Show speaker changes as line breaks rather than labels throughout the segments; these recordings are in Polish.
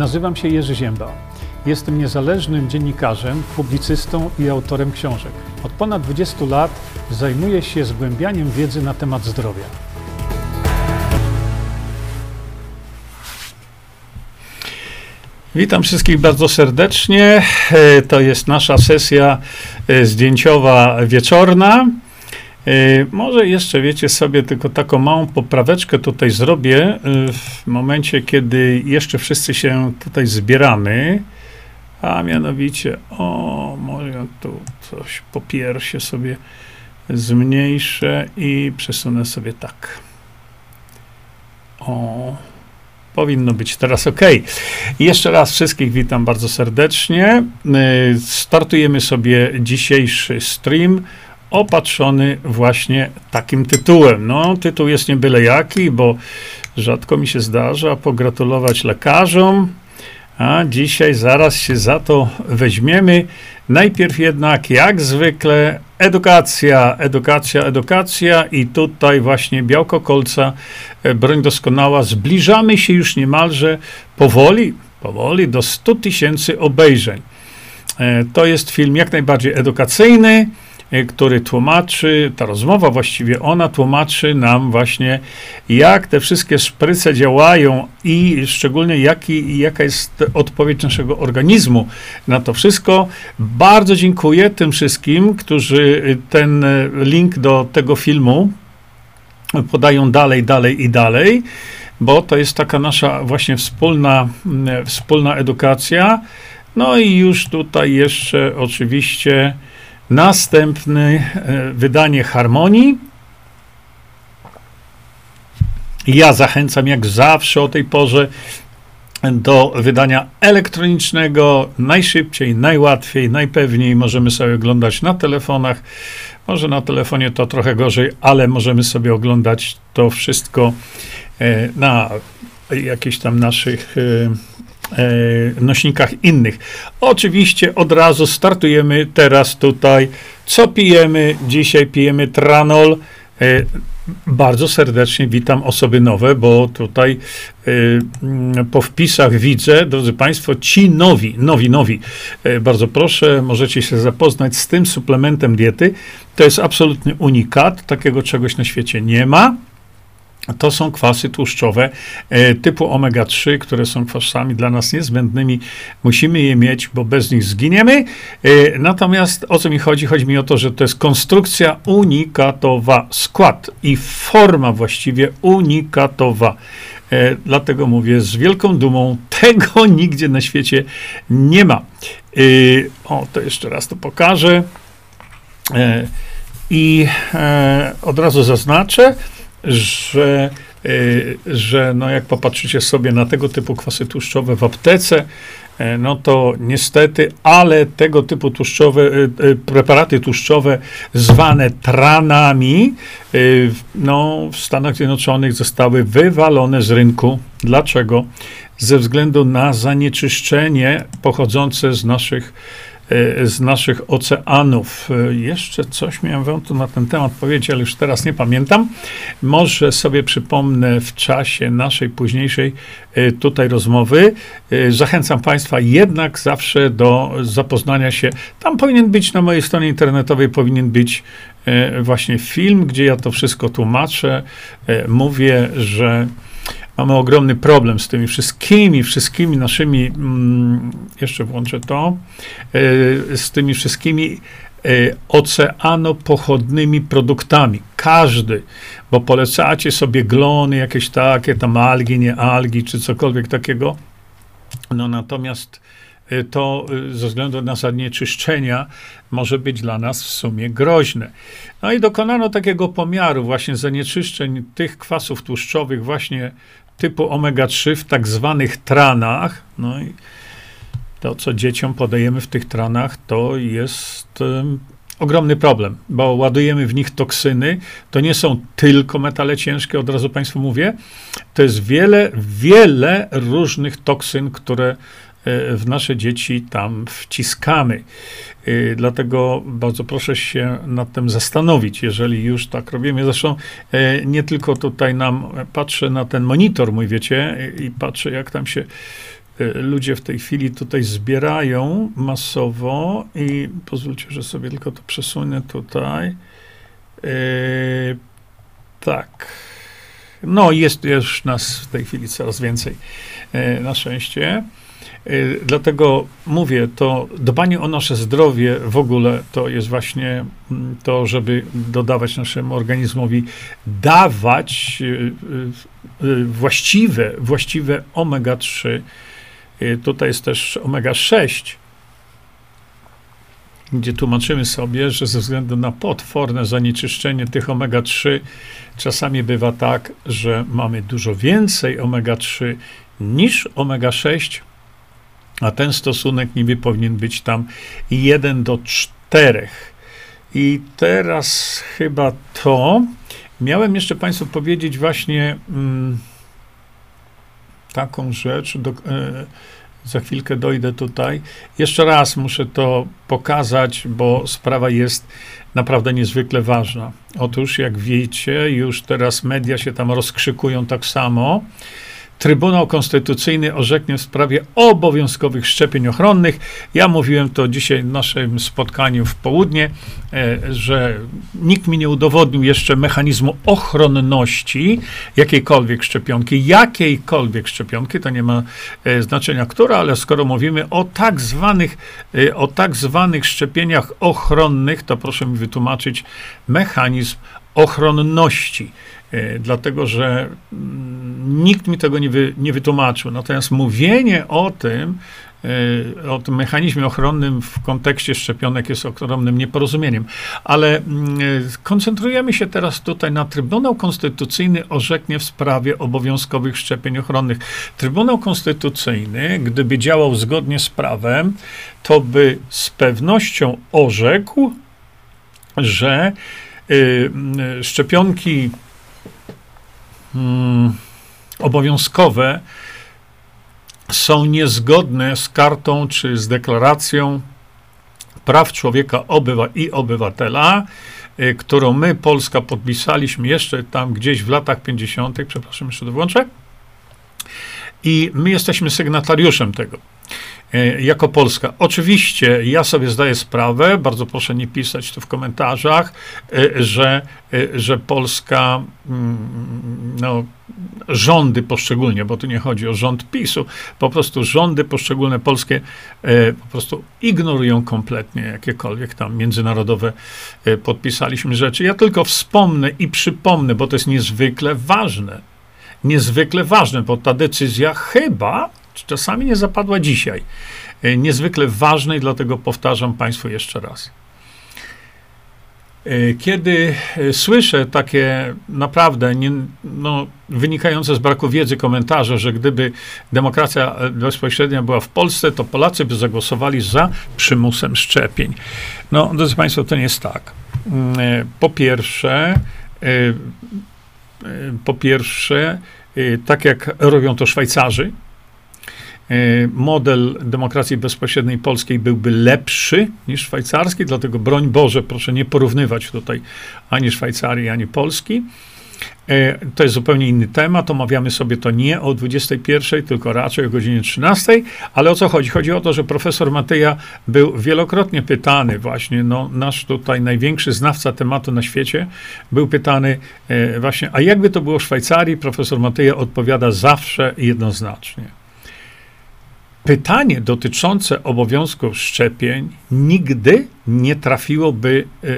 Nazywam się Jerzy Ziemba. Jestem niezależnym dziennikarzem, publicystą i autorem książek. Od ponad 20 lat zajmuję się zgłębianiem wiedzy na temat zdrowia. Witam wszystkich bardzo serdecznie. E, To jest nasza sesja e, zdjęciowa wieczorna. E, Może jeszcze wiecie sobie, tylko taką małą popraweczkę tutaj zrobię e, w momencie, kiedy jeszcze wszyscy się tutaj zbieramy. A mianowicie, o, może tu coś po piersie sobie zmniejszę i przesunę sobie tak. O, powinno być teraz ok. Jeszcze raz wszystkich witam bardzo serdecznie. Y, Startujemy sobie dzisiejszy stream opatrzony właśnie takim tytułem. No, tytuł jest nie byle jaki, bo rzadko mi się zdarza pogratulować lekarzom, a dzisiaj zaraz się za to weźmiemy. Najpierw jednak, jak zwykle, edukacja, edukacja, edukacja i tutaj właśnie białko kolca, e, broń doskonała. Zbliżamy się już niemalże powoli, powoli do 100 tysięcy obejrzeń. E, To jest film jak najbardziej edukacyjny, który tłumaczy, ta rozmowa właściwie, ona tłumaczy nam właśnie, jak te wszystkie szpryce działają i szczególnie jaki, jaka jest odpowiedź naszego organizmu na to wszystko. Bardzo dziękuję tym wszystkim, którzy ten e, link do tego filmu podają dalej, dalej i dalej, bo to jest taka nasza właśnie wspólna, wspólna edukacja. No i już tutaj jeszcze oczywiście następne e, wydanie Harmonii. Ja zachęcam jak zawsze o tej porze do wydania elektronicznego. Najszybciej, najłatwiej, najpewniej możemy sobie oglądać na telefonach. Może na telefonie to trochę gorzej, ale możemy sobie oglądać to wszystko e, na jakichś tam naszych e, nośnikach innych. Oczywiście od razu startujemy teraz tutaj. Co pijemy? Dzisiaj pijemy tranol. E, Bardzo serdecznie witam osoby nowe, bo tutaj y, mm, po wpisach widzę, drodzy Państwo, ci nowi, nowi, nowi. Bardzo proszę, możecie się zapoznać z tym suplementem diety. To jest absolutny unikat, takiego czegoś na świecie nie ma. To są kwasy tłuszczowe e, typu omega-3, które są kwasami dla nas niezbędnymi. Musimy je mieć, bo bez nich zginiemy. E, natomiast o co mi chodzi? Chodzi mi o to, że to jest konstrukcja unikatowa, skład i forma właściwie unikatowa. E, Dlatego mówię z wielką dumą, tego nigdzie na świecie nie ma. O, to jeszcze raz to pokażę. I od razu zaznaczę, że, y, że no jak popatrzycie sobie na tego typu kwasy tłuszczowe w aptece, e, no to niestety, ale tego typu tłuszczowe, y, y, preparaty tłuszczowe zwane tranami, y, no w Stanach Zjednoczonych zostały wywalone z rynku. Dlaczego? Ze względu na zanieczyszczenie pochodzące z naszych z naszych oceanów. E, Jeszcze coś miałem wam na ten temat powiedzieć, ale już teraz nie pamiętam. Może sobie przypomnę w czasie naszej późniejszej e, tutaj rozmowy. Zachęcam Państwa jednak zawsze do zapoznania się. Tam powinien być na mojej stronie internetowej, powinien być właśnie film, gdzie ja to wszystko tłumaczę. Mówię, że mamy ogromny problem z tymi wszystkimi, wszystkimi naszymi, mm, jeszcze włączę to, e, z tymi wszystkimi e, oceanopochodnymi produktami. Każdy, bo polecacie sobie glony, jakieś takie tam algi, nie algi, czy cokolwiek takiego. No natomiast e, to ze względu na zanieczyszczenia może być dla nas w sumie groźne. No i dokonano takiego pomiaru właśnie zanieczyszczeń tych kwasów tłuszczowych właśnie typu omega-3 w tak zwanych tranach. No i to, co dzieciom podajemy w tych tranach, to jest em, ogromny problem, bo ładujemy w nich toksyny. To nie są tylko metale ciężkie, od razu Państwu mówię. To jest wiele, wiele różnych toksyn, które w nasze dzieci tam wciskamy. Y, Dlatego bardzo proszę się nad tym zastanowić, jeżeli już tak robimy. Zresztą e, nie tylko tutaj nam patrzę na ten monitor, mój wiecie, i patrzę, jak tam się ludzie w tej chwili tutaj zbierają masowo i pozwólcie, że sobie tylko to przesunę tutaj. Tak. No, jest już nas w tej chwili coraz więcej, na szczęście. Y, dlatego mówię, to dbanie o nasze zdrowie w ogóle to jest właśnie mm, to, żeby dodawać naszemu organizmowi, dawać y, y, właściwe, właściwe omega-3. Tutaj jest też omega-6, gdzie tłumaczymy sobie, że ze względu na potworne zanieczyszczenie tych omega-3, czasami bywa tak, że mamy dużo więcej omega-3 niż omega-6, a ten stosunek niby powinien być tam 1 do 4. I teraz chyba to. Miałem jeszcze Państwu powiedzieć właśnie mm, taką rzecz. Do, e, za chwilkę dojdę tutaj. Jeszcze raz muszę to pokazać, bo sprawa jest naprawdę niezwykle ważna. Otóż, jak wiecie, już teraz media się tam rozkrzykują tak samo. Trybunał Konstytucyjny orzeknie w sprawie obowiązkowych szczepień ochronnych. Ja mówiłem to dzisiaj w naszym spotkaniu w południe, e, że nikt mi nie udowodnił jeszcze mechanizmu ochronności jakiejkolwiek szczepionki, jakiejkolwiek szczepionki, to nie ma e, znaczenia która, ale skoro mówimy o tak zwanych, e, o tak zwanych szczepieniach ochronnych, to proszę mi wytłumaczyć mechanizm ochronności. E, dlatego że mm, nikt mi tego nie, wy, nie wytłumaczył. Natomiast mówienie o tym, e, o tym mechanizmie ochronnym w kontekście szczepionek jest ogromnym nieporozumieniem. Ale mm, koncentrujemy się teraz tutaj na Trybunał Konstytucyjny orzeknie w sprawie obowiązkowych szczepień ochronnych. Trybunał Konstytucyjny, gdyby działał zgodnie z prawem, to by z pewnością orzekł, że szczepionki mm, obowiązkowe są niezgodne z kartą czy z deklaracją praw człowieka obywa i obywatela, y, którą my, Polska, podpisaliśmy jeszcze tam gdzieś w latach 50., przepraszam, jeszcze to włączę. I my jesteśmy sygnatariuszem tego. E, jako Polska. Oczywiście ja sobie zdaję sprawę, bardzo proszę nie pisać tu w komentarzach, e, że, e, że Polska, mm, no, rządy poszczególnie, bo tu nie chodzi o rząd PiSu, po prostu rządy poszczególne polskie po prostu ignorują kompletnie jakiekolwiek tam międzynarodowe podpisaliśmy rzeczy. Ja tylko wspomnę i przypomnę, bo to jest niezwykle ważne. Niezwykle ważne, bo ta decyzja chyba czasami nie zapadła dzisiaj. E, niezwykle ważne i dlatego powtarzam Państwu jeszcze raz. E, kiedy e, słyszę takie naprawdę nie, no, wynikające z braku wiedzy komentarze, że gdyby demokracja bezpośrednia była w Polsce, to Polacy by zagłosowali za przymusem szczepień. No, drodzy Państwo, to nie jest tak. Mm, po pierwsze, po pierwsze, tak jak robią to Szwajcarzy, model demokracji bezpośredniej polskiej byłby lepszy niż szwajcarski, dlatego broń Boże, proszę nie porównywać tutaj ani Szwajcarii, ani Polski. E, to jest zupełnie inny temat. Omawiamy sobie to nie o 21, tylko raczej o godzinie 13. Ale o co chodzi? Chodzi o to, że profesor Mateja był wielokrotnie pytany, właśnie no, nasz tutaj największy znawca tematu na świecie, był pytany e, właśnie, a jakby to było w Szwajcarii? Profesor Mateja odpowiada zawsze jednoznacznie pytanie dotyczące obowiązków szczepień nigdy nie trafiłoby e,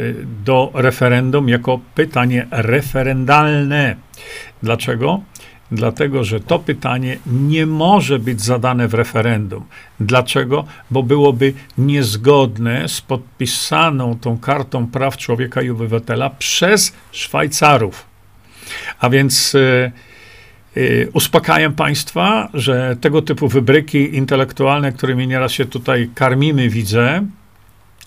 do referendum jako pytanie referendalne. Dlaczego? Dlatego, że to pytanie nie może być zadane w referendum. Dlaczego? Bo byłoby niezgodne z podpisaną tą kartą praw człowieka i obywatela przez Szwajcarów. A więc. Yy, uspokajam Państwa, że tego typu wybryki intelektualne, którymi nieraz się tutaj karmimy, widzę,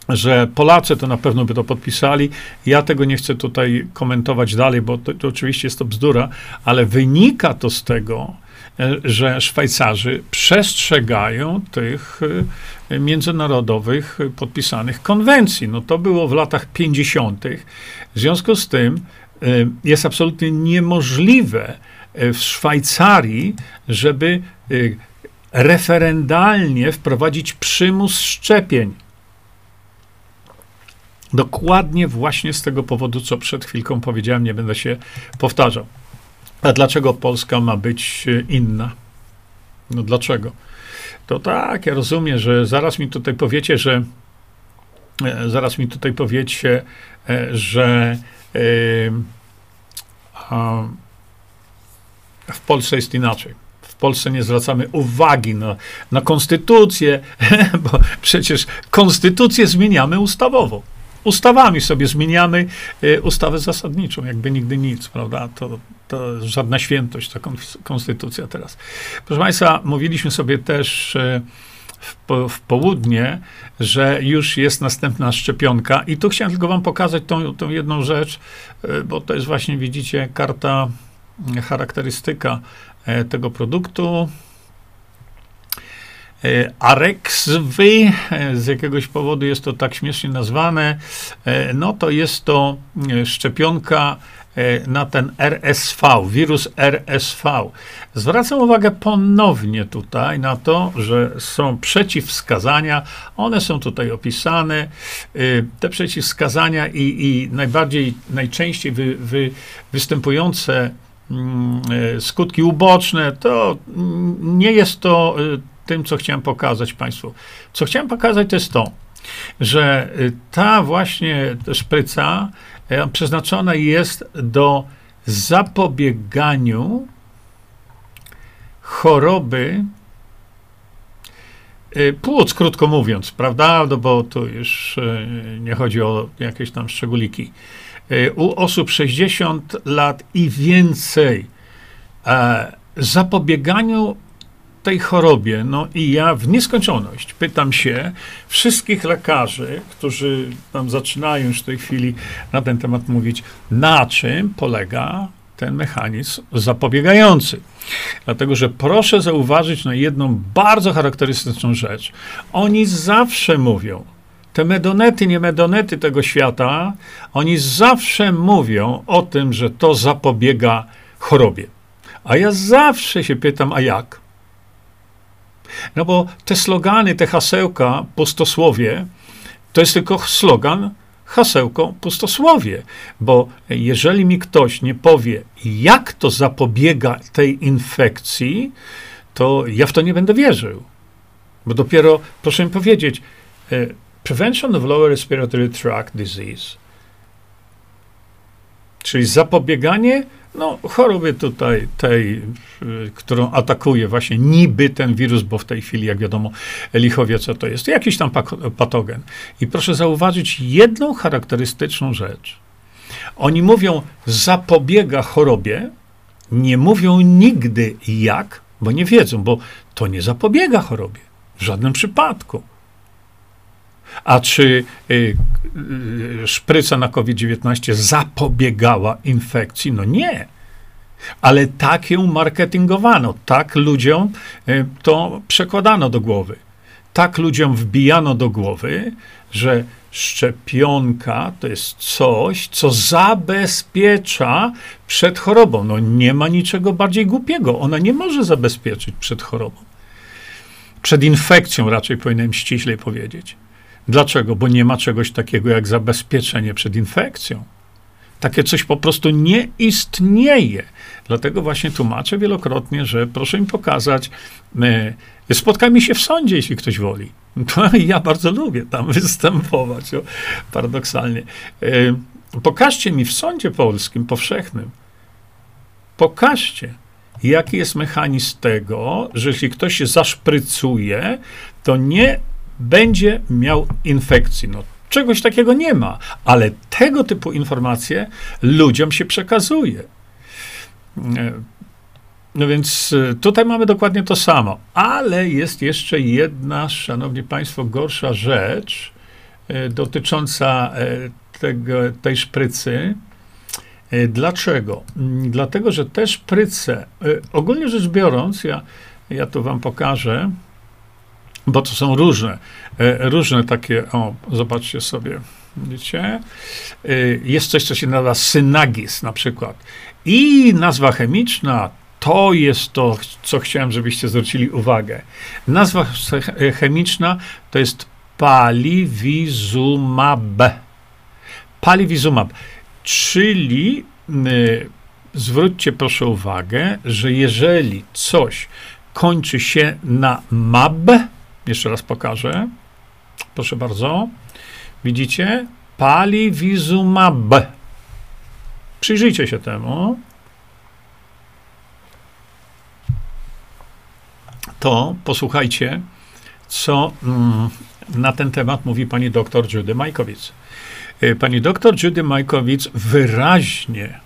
że Polacy to na pewno by to podpisali. Ja tego nie chcę tutaj komentować dalej, bo to, to oczywiście jest to bzdura, ale wynika to z tego, e, że Szwajcarzy przestrzegają tych e, międzynarodowych podpisanych konwencji. No to było w latach 50. W związku z tym jest absolutnie niemożliwe, w Szwajcarii, żeby y, referendalnie wprowadzić przymus szczepień. Dokładnie właśnie z tego powodu, co przed chwilką powiedziałem, nie będę się powtarzał. A dlaczego Polska ma być inna? No dlaczego? To tak, ja rozumiem, że zaraz mi tutaj powiecie, że e, zaraz mi tutaj powiecie, e, że e, w Polsce jest inaczej. W Polsce nie zwracamy uwagi na, na konstytucję, bo przecież konstytucję zmieniamy ustawowo. Ustawami sobie zmieniamy ustawę zasadniczą, jakby nigdy nic, prawda? To, to żadna świętość, ta konstytucja teraz. Proszę Państwa, mówiliśmy sobie też e, w, w, południe, że już jest następna szczepionka i tu chciałem tylko wam pokazać tą, tą jedną rzecz, e, bo to jest właśnie, widzicie, karta, charakterystyka e, tego produktu. Arexvy, z jakiegoś powodu jest to tak śmiesznie nazwane, no to jest to szczepionka E, na ten RSV, wirus RSV. Zwracam uwagę ponownie tutaj na to, że są przeciwwskazania, one są tutaj opisane. E, te przeciwwskazania i, i najbardziej, najczęściej wy, wy, występujące e, skutki uboczne, to nie jest to tym, co chciałem pokazać Państwu. Co chciałem pokazać, to jest to, że ta właśnie szpryca E, przeznaczona jest do zapobieganiu choroby e, płuc, krótko mówiąc, prawda? No bo tu już e, nie chodzi o jakieś tam szczególiki. U osób 60 lat i więcej zapobieganiu tej chorobie, no i ja w nieskończoność pytam się wszystkich lekarzy, którzy tam zaczynają już w tej chwili na ten temat mówić, na czym polega ten mechanizm zapobiegający. Dlatego, że proszę zauważyć na jedną bardzo charakterystyczną rzecz. Oni zawsze mówią, te medonety, nie medonety tego świata, oni zawsze mówią o tym, że to zapobiega chorobie. A ja zawsze się pytam, a jak? No bo te slogany, te hasełka, pustosłowie, to jest tylko slogan, hasełko, pustosłowie. Bo jeżeli mi ktoś nie powie, jak to zapobiega tej infekcji, to ja w to nie będę wierzył. Bo dopiero, proszę mi powiedzieć, e, prevention of lower respiratory tract disease, czyli zapobieganie no, choroby tutaj, tej, y, którą atakuje właśnie niby ten wirus, bo w tej chwili, jak wiadomo, lichowie co to jest, jakiś tam patogen. I proszę zauważyć jedną charakterystyczną rzecz. Oni mówią, zapobiega chorobie, nie mówią nigdy jak, bo nie wiedzą, bo to nie zapobiega chorobie. W żadnym przypadku. A czy y, y, szpryca na COVID-19 zapobiegała infekcji? No nie. Ale tak ją marketingowano, tak ludziom y, to przekładano do głowy. Tak ludziom wbijano do głowy, że szczepionka to jest coś, co zabezpiecza przed chorobą. No nie ma niczego bardziej głupiego. Ona nie może zabezpieczyć przed chorobą. Przed infekcją raczej powinienem ściślej powiedzieć. Dlaczego? Bo nie ma czegoś takiego jak zabezpieczenie przed infekcją. Takie coś po prostu nie istnieje. Dlatego właśnie tłumaczę wielokrotnie, że proszę mi pokazać, e, spotkajmy się w sądzie, jeśli ktoś woli. To ja bardzo lubię tam występować, o, paradoksalnie. E, pokażcie mi w sądzie polskim, powszechnym, pokażcie, jaki jest mechanizm tego, że jeśli ktoś się zaszprycuje, to nie będzie miał infekcji. No, czegoś takiego nie ma, ale tego typu informacje ludziom się przekazuje. E, no więc e, tutaj mamy dokładnie to samo, ale jest jeszcze jedna, szanowni państwo, gorsza rzecz e, dotycząca tego, tej szprycy. Dlaczego? Mm, dlatego, że te szpryce, ogólnie rzecz biorąc, ja, ja to wam pokażę, bo to są różne, e, różne takie, o, zobaczcie sobie, widzicie? E, jest coś, co się nazywa synagis na przykład. I nazwa chemiczna to jest to, co chciałem, żebyście zwrócili uwagę. Nazwa chemiczna to jest paliwizumab. Paliwizumab, czyli y, zwróćcie proszę uwagę, że jeżeli coś kończy się na mab, jeszcze raz pokażę, proszę bardzo, widzicie? Paliwizumab. Przyjrzyjcie się temu. To posłuchajcie, co mm, na ten temat mówi pani doktor Judy Majkowicz. Y, pani doktor Judy Majkowicz wyraźnie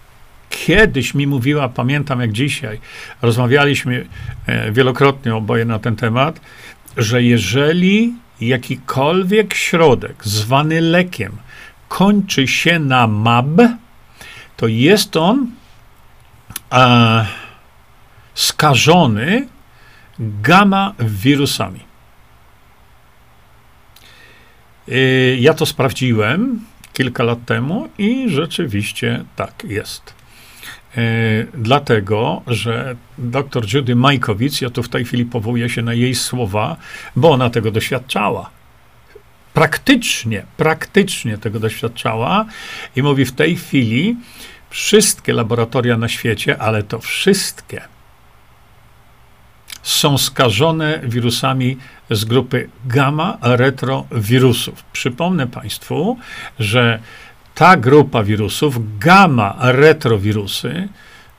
kiedyś mi mówiła, pamiętam jak dzisiaj, rozmawialiśmy e, wielokrotnie oboje na ten temat, że jeżeli jakikolwiek środek zwany lekiem kończy się na MAB, to jest on e, skażony gamma wirusami. E, ja to sprawdziłem kilka lat temu i rzeczywiście tak jest. E, dlatego, że dr Judy Majkowicz, ja tu w tej chwili powołuję się na jej słowa, bo ona tego doświadczała. Praktycznie, praktycznie tego doświadczała i mówi w tej chwili wszystkie laboratoria na świecie, ale to wszystkie, są skażone wirusami z grupy gamma retrowirusów. Przypomnę Państwu, że ta grupa wirusów, gamma retrowirusy,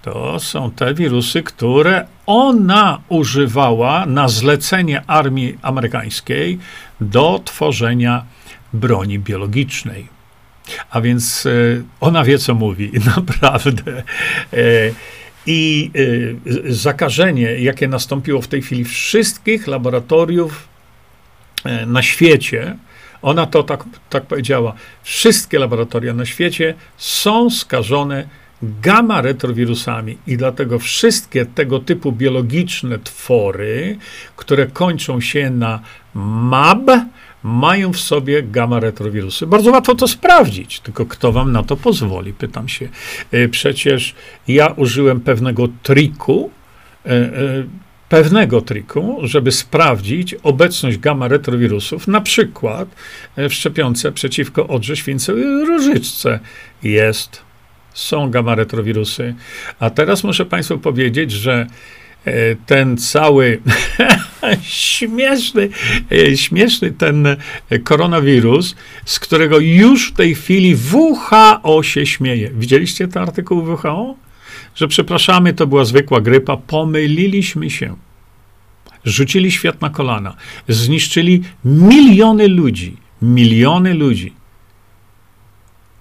to są te wirusy, które ona używała na zlecenie armii amerykańskiej do tworzenia broni biologicznej. A więc e, ona wie, co mówi, naprawdę. E, I e, zakażenie, jakie nastąpiło w tej chwili wszystkich laboratoriów na świecie, ona to tak, tak powiedziała. Wszystkie laboratoria na świecie są skażone gamma retrowirusami i dlatego wszystkie tego typu biologiczne twory, które kończą się na MAB, mają w sobie gamma retrowirusy. Bardzo łatwo to sprawdzić, tylko kto wam na to pozwoli, pytam się. E, przecież ja użyłem pewnego triku, e, e, pewnego triku, żeby sprawdzić obecność gamma retrowirusów, na przykład e, w szczepionce przeciwko odrze, śwince i różyczce. Jest, są gamma retrowirusy. A teraz muszę Państwu powiedzieć, że e, ten cały śmieszny, e, śmieszny ten koronawirus, z którego już w tej chwili WHO się śmieje. Widzieliście ten artykuł WHO? Że przepraszamy, to była zwykła grypa, pomyliliśmy się. Rzucili świat na kolana, zniszczyli miliony ludzi, miliony ludzi.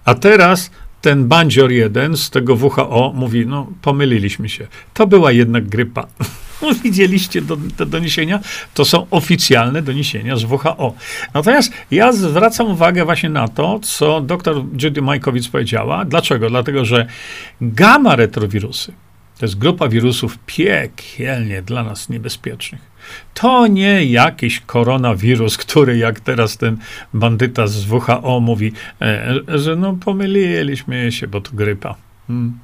A teraz ten bandzior jeden z tego WHO mówi, no pomyliliśmy się. To była jednak grypa. Widzieliście do, te doniesienia? To są oficjalne doniesienia z WHO. Natomiast ja zwracam uwagę właśnie na to, co dr Judy Majkowicz powiedziała. Dlaczego? Dlatego, że gamma retrowirusy to jest grupa wirusów piekielnie dla nas niebezpiecznych. To nie jakiś koronawirus, który jak teraz ten bandyta z WHO mówi, e, że no pomyliliśmy się, bo to grypa. Hmm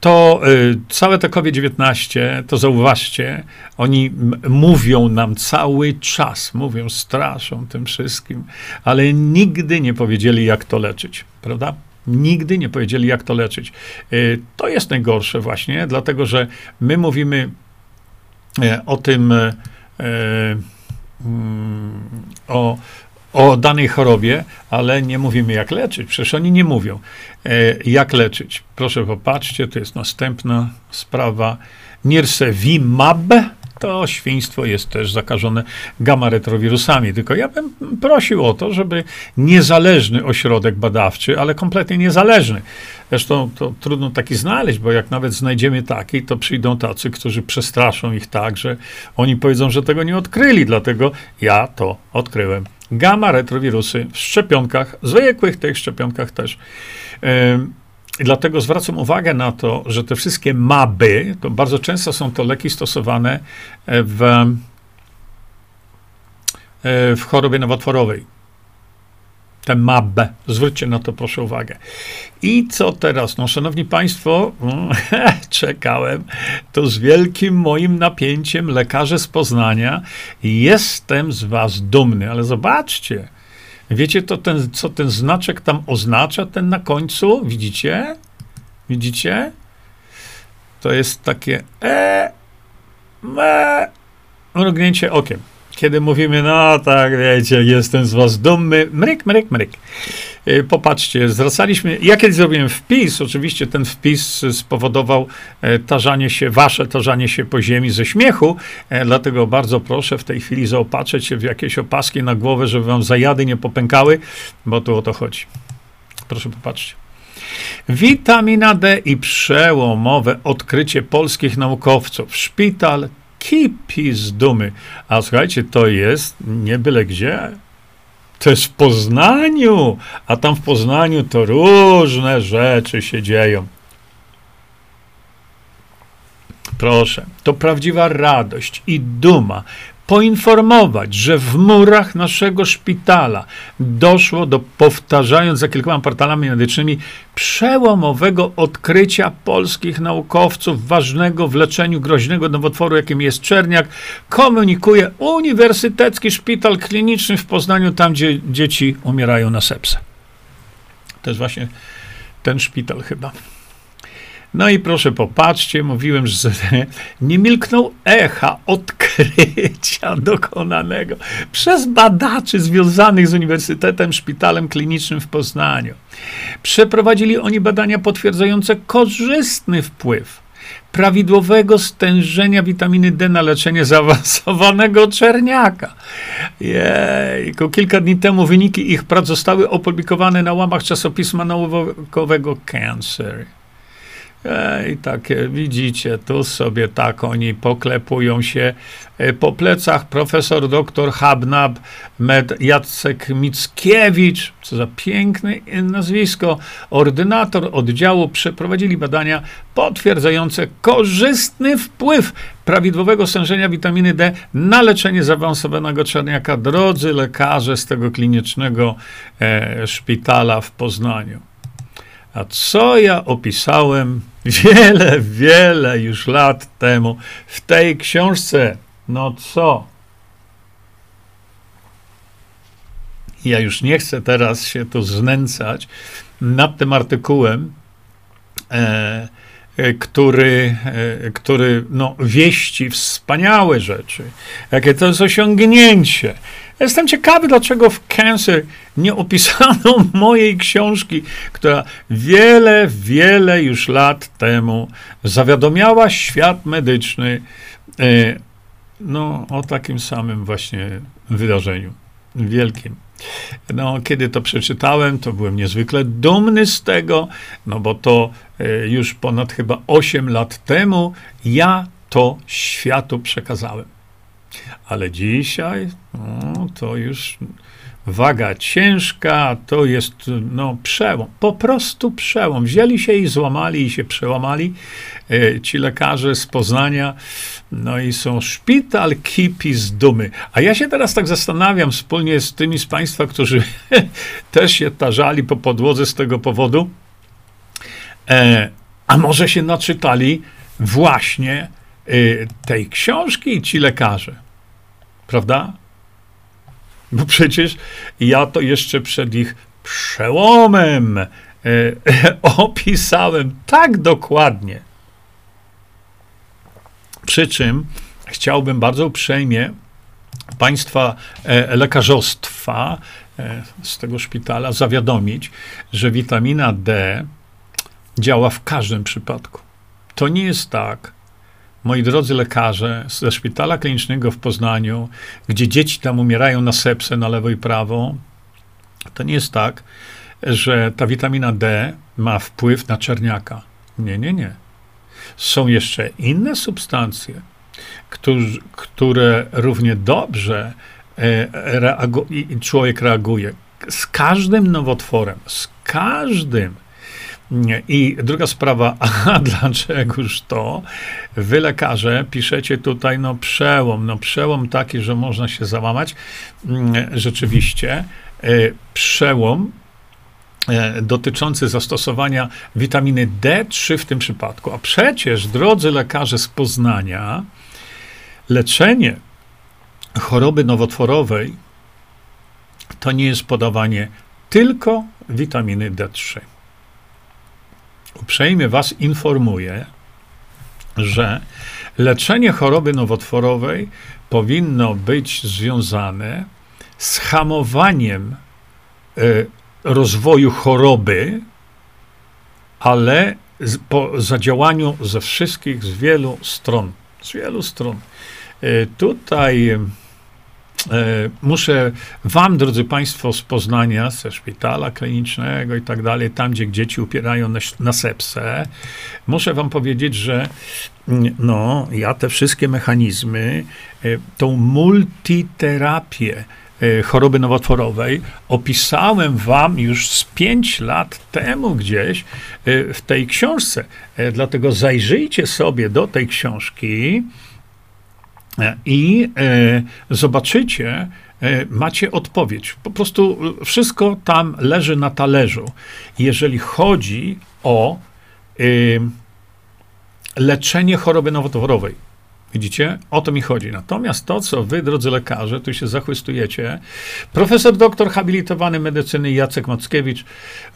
to y, całe to COVID-19, to zauważcie, oni mówią nam cały czas, mówią, straszą tym wszystkim, ale nigdy nie powiedzieli, jak to leczyć, prawda? Nigdy nie powiedzieli, jak to leczyć. Y, to jest najgorsze właśnie, dlatego że my mówimy y, o tym, y, mm, o, o danej chorobie, ale nie mówimy jak leczyć. Przecież oni nie mówią e, jak leczyć. Proszę popatrzcie, to jest następna sprawa. Nirsevimab, to świństwo jest też zakażone gamma-retrowirusami. Tylko ja bym prosił o to, żeby niezależny ośrodek badawczy, ale kompletnie niezależny. Zresztą to trudno taki znaleźć, bo jak nawet znajdziemy taki, to przyjdą tacy, którzy przestraszą ich tak, że oni powiedzą, że tego nie odkryli, dlatego ja to odkryłem gamma retrowirusy w szczepionkach, zwykłych tych szczepionkach też. Dlatego zwracam uwagę na to, że te wszystkie MABy, to bardzo często są to leki stosowane w, e, w chorobie nowotworowej. Te MAB. Zwróćcie na to proszę uwagę. I co teraz? No, szanowni państwo, czekałem to z wielkim moim napięciem, lekarze z Poznania. Jestem z was dumny, ale zobaczcie. Wiecie, to ten, co ten znaczek tam oznacza, ten na końcu? Widzicie? Widzicie? To jest takie e, me, mrugnięcie okiem kiedy mówimy, no tak, wiecie, jestem z was dumny, mryk, mryk, mryk. Y, popatrzcie, zwracaliśmy, ja kiedyś zrobiłem wpis, oczywiście ten wpis spowodował e, tarzanie się, wasze tarzanie się po ziemi ze śmiechu, e, dlatego bardzo proszę w tej chwili zaopatrzyć się w jakieś opaski na głowę, żeby wam zajady nie popękały, bo tu o to chodzi. Proszę popatrzcie. Witamina D i przełomowe odkrycie polskich naukowców. Szpital kipi z dumy. A słuchajcie, to jest nie byle gdzie. To jest w Poznaniu, a tam w Poznaniu to różne rzeczy się dzieją. Proszę, to prawdziwa radość i duma poinformować, że w murach naszego szpitala doszło do, powtarzając za kilkoma portalami medycznymi, przełomowego odkrycia polskich naukowców ważnego w leczeniu groźnego nowotworu, jakim jest czerniak, komunikuje Uniwersytecki Szpital Kliniczny w Poznaniu, tam gdzie dzieci umierają na sepsę. To jest właśnie ten szpital chyba. No i proszę popatrzcie, mówiłem, że nie milknął echa odkrycia dokonanego przez badaczy związanych z Uniwersytetem Szpitalem Klinicznym w Poznaniu. Przeprowadzili oni badania potwierdzające korzystny wpływ prawidłowego stężenia witaminy D na leczenie zaawansowanego czerniaka. Jejku, kilka dni temu wyniki ich prac zostały opublikowane na łamach czasopisma naukowego Cancer. I takie, widzicie, tu sobie tak oni poklepują się e, po plecach. Profesor doktor Habnab Med Jacek Mickiewicz, co za piękne nazwisko, ordynator oddziału, przeprowadzili badania potwierdzające korzystny wpływ prawidłowego stężenia witaminy D na leczenie zaawansowanego czarniaka. Drodzy lekarze z tego klinicznego e, szpitala w Poznaniu. A co ja opisałem wiele, wiele już lat temu w tej książce? No co? Ja już nie chcę teraz się tu znęcać nad tym artykułem, e, e który, e, który no, wieści wspaniałe rzeczy, jakie to jest osiągnięcie, Jestem ciekawy, dlaczego w Cancer nie opisano mojej książki, która wiele, wiele już lat temu zawiadomiała świat medyczny e, no, o takim samym właśnie wydarzeniu. Wielkim. No, kiedy to przeczytałem, to byłem niezwykle dumny z tego, no bo to e, już ponad chyba 8 lat temu ja to światu przekazałem. Ale dzisiaj no, to już waga ciężka, to jest no, przełom, po prostu przełom. Wzięli się i złamali i się przełamali e, ci lekarze z Poznania, no i są szpital kipi z dumy. A ja się teraz tak zastanawiam wspólnie z tymi z Państwa, którzy też się tarzali po podłodze z tego powodu, e, a może się naczytali właśnie tej książki ci lekarze. Prawda? Bo przecież ja to jeszcze przed ich przełomem e, opisałem tak dokładnie. Przy czym chciałbym bardzo uprzejmie państwa e, lekarzostwa e, z tego szpitala zawiadomić, że witamina D działa w każdym przypadku. To nie jest tak, moi drodzy lekarze ze szpitala klinicznego w Poznaniu, gdzie dzieci tam umierają na sepsę na lewo i prawo, to nie jest tak, że ta witamina D ma wpływ na czerniaka. Nie, nie, nie. Są jeszcze inne substancje, którzy, które równie dobrze e, reagu- człowiek reaguje. Z każdym nowotworem, z każdym i druga sprawa, a dlaczegoż to? Wy lekarze piszecie tutaj, no przełom, no przełom taki, że można się załamać. Mm, rzeczywiście, przełom dotyczący zastosowania witaminy D3 w tym przypadku. A przecież, drodzy lekarze z Poznania, leczenie choroby nowotworowej to nie jest podawanie tylko witaminy D3. Uprzejmie Was informuję, że leczenie choroby nowotworowej powinno być związane z hamowaniem y, rozwoju choroby, ale po zadziałaniu ze wszystkich, z wielu stron. Z wielu stron. Y, tutaj E, muszę wam, drodzy państwo, z Poznania, ze szpitala klinicznego i tak dalej, tam, gdzie dzieci upierają na, na sepsę, muszę wam powiedzieć, że mm, no, ja te wszystkie mechanizmy, e, tą multiterapię e, choroby nowotworowej opisałem wam już z pięć lat temu gdzieś w tej książce. Dlatego zajrzyjcie sobie do tej książki, i e, zobaczycie, e, macie odpowiedź. Po prostu wszystko tam leży na talerzu. Jeżeli chodzi o e, leczenie choroby nowotworowej, Widzicie? O to mi chodzi. Natomiast to, co wy, drodzy lekarze, tu się zachwystujecie, profesor doktor habilitowany medycyny Jacek Mackiewicz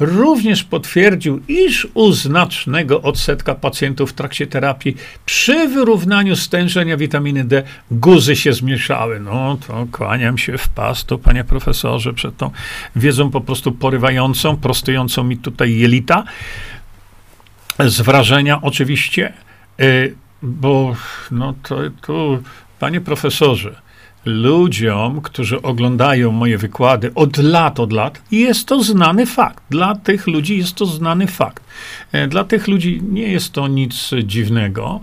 również potwierdził, iż u znacznego odsetka pacjentów w trakcie terapii przy wyrównaniu stężenia witaminy D guzy się zmieszały. No to kłaniam się w pas, to panie profesorze, przed tą wiedzą po prostu porywającą, prostującą mi tutaj jelita. Z wrażenia oczywiście. Y, bo no to tu, panie profesorze, ludziom, którzy oglądają moje wykłady od lat, od lat, jest to znany fakt. Dla tych ludzi jest to znany fakt. E, dla tych ludzi nie jest to nic dziwnego.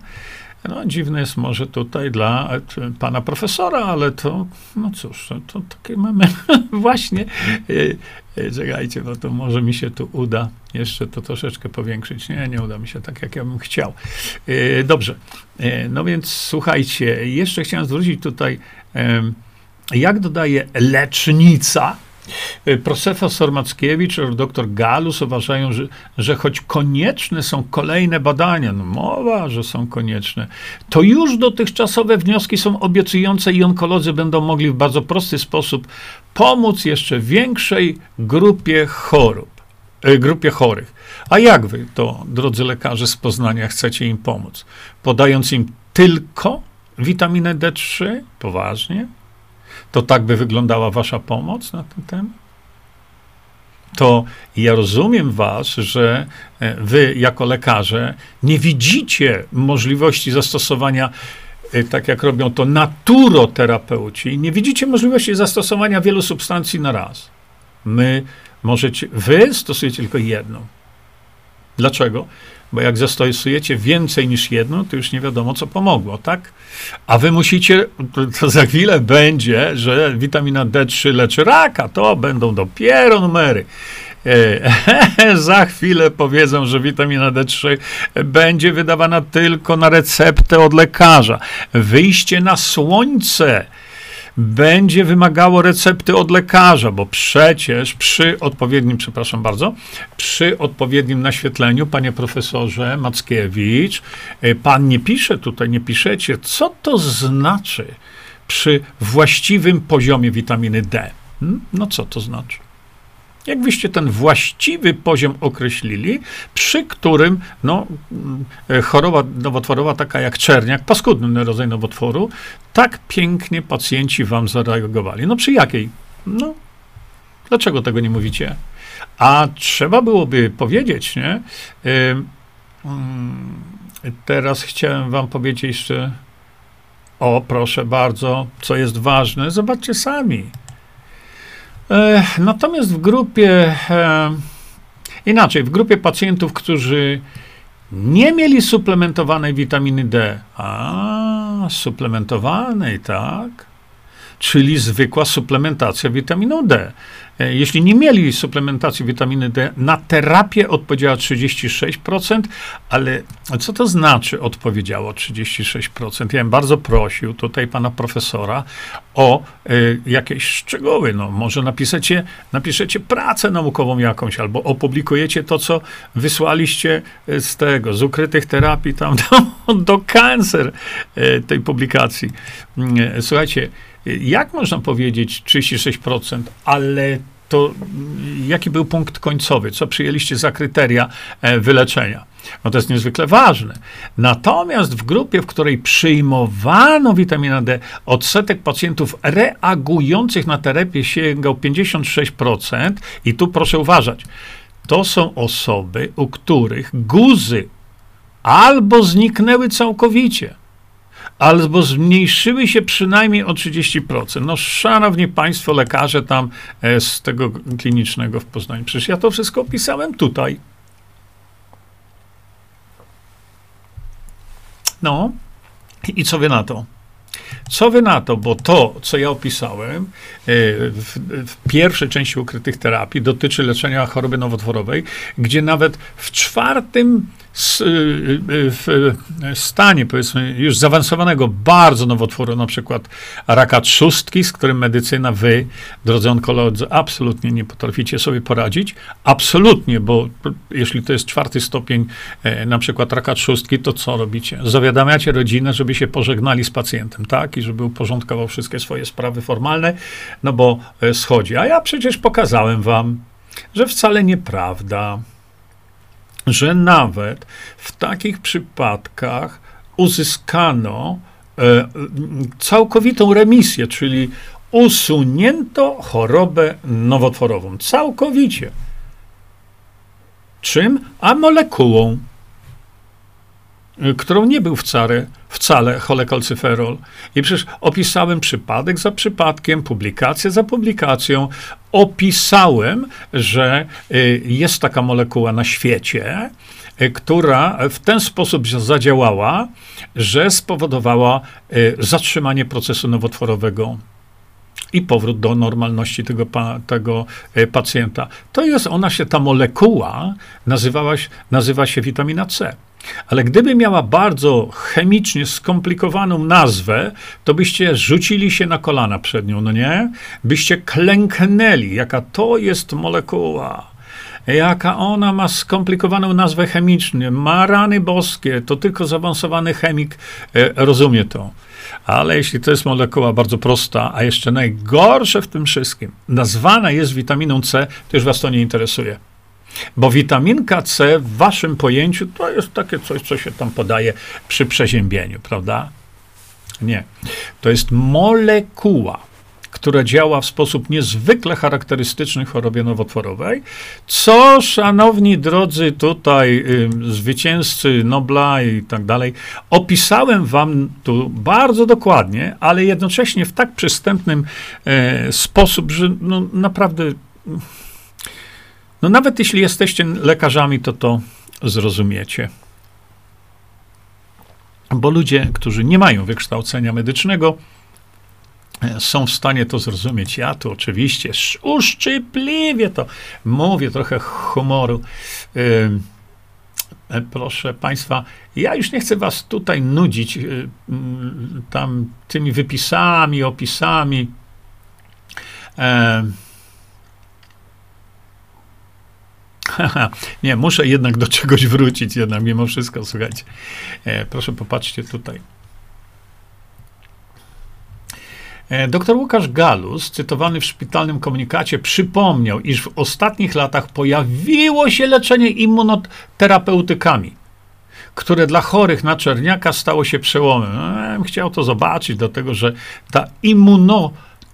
No, dziwne jest może tutaj dla e, pana profesora, ale to, no cóż, to takie mamy właśnie. E, e, czekajcie, bo to może mi się tu uda jeszcze to troszeczkę powiększyć. Nie, nie uda mi się tak, jak ja bym chciał. Dobrze, no więc słuchajcie, jeszcze chciałem zwrócić tutaj, jak dodaje lecznica, profesor Mackiewicz oraz dr Galus uważają, że, że choć konieczne są kolejne badania, no mowa, że są konieczne, to już dotychczasowe wnioski są obiecujące i onkolodzy będą mogli w bardzo prosty sposób pomóc jeszcze większej grupie chorób, y, grupie chorych. A jak wy to, drodzy lekarze z Poznania, chcecie im pomóc? Podając im tylko witaminę D3? Poważnie? To tak by wyglądała wasza pomoc na ten temat? To ja rozumiem was, że e, wy jako lekarze nie widzicie możliwości zastosowania e, tak jak robią to naturoterapeuci, nie widzicie możliwości zastosowania wielu substancji na raz. My możecie, wy stosujecie tylko jedną. Dlaczego? Bo jak zastosujecie więcej niż jedno, to już nie wiadomo, co pomogło, tak? A wy musicie, to za chwilę będzie, że witamina D3 leczy raka, to będą dopiero numery. E, za chwilę powiedzą, że witamina D3 będzie wydawana tylko na receptę od lekarza. Wyjście na słońce będzie wymagało recepty od lekarza, bo przecież przy odpowiednim, przepraszam bardzo, przy odpowiednim naświetleniu, panie profesorze Mackiewicz, y, pan nie pisze tutaj, nie piszecie, co to znaczy przy właściwym poziomie witaminy D. Hmm? No co to znaczy? Jak wyście ten właściwy poziom określili, przy którym no, e, choroba nowotworowa, taka jak czerniak, paskudny rodzaj nowotworu, tak pięknie pacjenci wam zareagowali. No przy jakiej? No, dlaczego tego nie mówicie? A trzeba byłoby powiedzieć, nie? Mm, teraz chciałem wam powiedzieć jeszcze, o proszę bardzo, co jest ważne, zobaczcie sami. Natomiast w grupie, inaczej, w grupie pacjentów, którzy nie mieli suplementowanej witaminy D, a suplementowanej, tak, czyli zwykła suplementacja witaminą D. E, jeśli nie mieli suplementacji witaminy D, na terapię odpowiedziała 36%, ale co to znaczy odpowiedziało 36%? Ja bym bardzo prosił tutaj pana profesora o y, jakieś szczegóły. No, może napiszecie, napiszecie pracę naukową jakąś, albo opublikujecie to, co wysłaliście z tego, z ukrytych terapii tam do, do cancer y, tej publikacji. Y, słuchajcie, jak można powiedzieć 36%, ale to jaki był punkt końcowy? Co przyjęliście za kryteria e, wyleczenia? No to jest niezwykle ważne. Natomiast w grupie, w której przyjmowano witaminę D, odsetek pacjentów reagujących na terapię sięgał 56%. I tu proszę uważać, to są osoby, u których guzy albo zniknęły całkowicie, albo zmniejszyły się przynajmniej o 30%. No, szanowni państwo, lekarze tam e, z tego klinicznego w Poznaniu, przecież ja to wszystko opisałem tutaj. No, i co wy na to? Co wy na to? Bo to, co ja opisałem e, w, w, pierwszej części ukrytych terapii, dotyczy leczenia choroby nowotworowej, gdzie nawet w czwartym w stanie, powiedzmy, już zaawansowanego bardzo nowotworu, na przykład raka trzustki, z którym medycyna, wy, drodzy onkolodzy, absolutnie nie potraficie sobie poradzić. Absolutnie, bo jeśli to jest czwarty stopień e, na przykład raka trzustki, to co robicie? Zawiadamiacie rodzinę, żeby się pożegnali z pacjentem, tak? I żeby uporządkował wszystkie swoje sprawy formalne, no bo e, schodzi. A ja przecież pokazałem wam, że wcale nieprawda że nawet w takich przypadkach uzyskano e, całkowitą remisję, czyli usunięto chorobę nowotworową. Całkowicie. Czym? A molekułą, którą nie był wcale, wcale cholekalcyferol. I przecież opisałem przypadek za przypadkiem, publikację za publikacją. Opisałem, że y, jest taka molekuła na świecie, y, która w ten sposób zadziałała, że spowodowała y, zatrzymanie procesu nowotworowego i powrót do normalności tego, tego pacjenta. To jest, ona się, ta molekuła nazywała, nazywa się witamina C. Ale gdyby miała bardzo chemicznie skomplikowaną nazwę, to byście rzucili się na kolana przed nią, no nie? Byście klęknęli, jaka to jest molekuła. Jaka ona ma skomplikowaną nazwę chemiczną. Ma rany boskie, to tylko zaawansowany chemik e, rozumie to. Ale jeśli to jest molekuła bardzo prosta, a jeszcze najgorsze w tym wszystkim, nazwana jest witaminą C, to już was to nie interesuje. Bo witaminka C w waszym pojęciu to jest takie coś, co się tam podaje przy przeziębieniu, prawda? Nie. To jest molekuła, która działa w sposób niezwykle charakterystyczny chorobie nowotworowej, co, szanowni drodzy tutaj y, zwycięzcy Nobla i tak dalej, opisałem wam tu bardzo dokładnie, ale jednocześnie w tak przystępnym e, sposób, że no, naprawdę no nawet jeśli jesteście lekarzami, to to zrozumiecie. Bo ludzie, którzy nie mają wykształcenia medycznego, e, są w stanie to zrozumieć. Ja tu oczywiście uszczypliwie to mówię, trochę humoru. E, proszę Państwa, ja już nie chcę Was tutaj nudzić e, tam tymi wypisami, opisami. nie, muszę jednak do czegoś wrócić, jednak mimo wszystko, słuchajcie. E, proszę popatrzcie tutaj. E, doktor Łukasz Galus, cytowany w szpitalnym komunikacie, przypomniał, iż w ostatnich latach pojawiło się leczenie immunoterapeutykami, które dla chorych na czerniaka stało się przełomem. No, chciał to zobaczyć, dlatego że ta immuno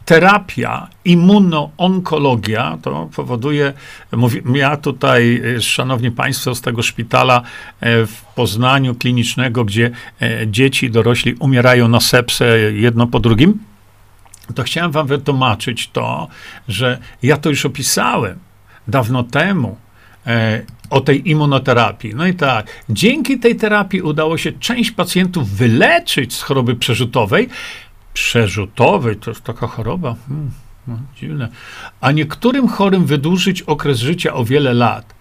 terapia, immunoonkologia, to powoduje, mówię, ja tutaj, e, szanowni państwo, z tego szpitala e, w Poznaniu klinicznego, gdzie e, dzieci dorośli umierają na sepsę jedno po drugim, to chciałem wam wytłumaczyć to, że ja to już opisałem dawno temu, o tej immunoterapii. No i tak, dzięki tej terapii udało się część pacjentów wyleczyć z choroby przerzutowej, przerzutowej, to jest taka choroba. Hmm, no, dziwne. A niektórym chorym wydłużyć okres życia o wiele lat.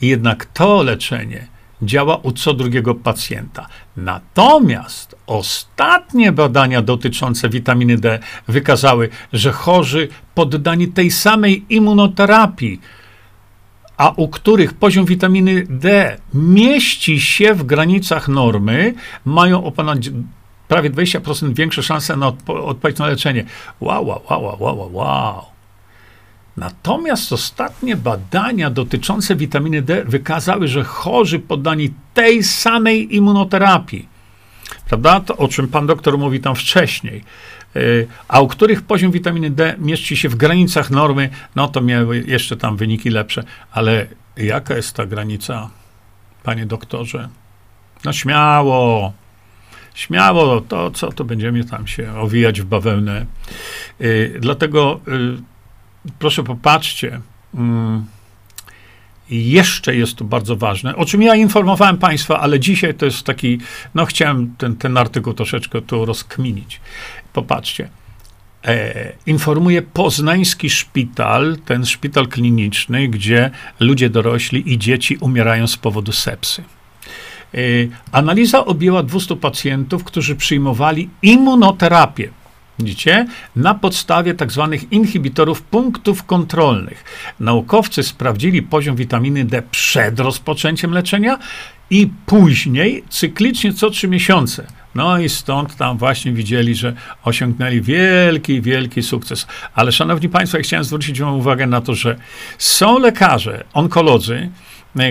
Jednak to leczenie działa u co drugiego pacjenta. Natomiast ostatnie badania dotyczące witaminy D wykazały, że chorzy poddani tej samej immunoterapii, a u których poziom witaminy D mieści się w granicach normy, mają o ponad prawie 20% większe szanse na odpo- odpowiedź na leczenie. Wow, wow, wow, wow, wow. Natomiast ostatnie badania dotyczące witaminy D wykazały, że chorzy poddani tej samej immunoterapii, prawda, to o czym pan doktor mówi tam wcześniej, yy, a u których poziom witaminy D mieści się w granicach normy, no to miały jeszcze tam wyniki lepsze. Ale jaka jest ta granica, panie doktorze? No śmiało, śmiało, to co, to będziemy tam się owijać w bawełnę. Yy, dlatego yy, proszę popatrzcie, mm, jeszcze jest to bardzo ważne, o czym ja informowałem Państwa, ale dzisiaj to jest taki, no chciałem ten, ten artykuł troszeczkę tu rozkminić. Popatrzcie. E, informuje poznański szpital, ten szpital kliniczny, gdzie ludzie dorośli i dzieci umierają z powodu sepsy. E, analiza objęła 200 pacjentów, którzy przyjmowali immunoterapię. Widzicie? Na podstawie tak zwanych inhibitorów punktów kontrolnych. Naukowcy sprawdzili poziom witaminy D przed rozpoczęciem leczenia i później cyklicznie co trzy miesiące. No i stąd tam właśnie widzieli, że osiągnęli wielki, wielki sukces. Ale szanowni państwo, ja chciałem zwrócić wam uwagę na to, że są lekarze, onkolodzy,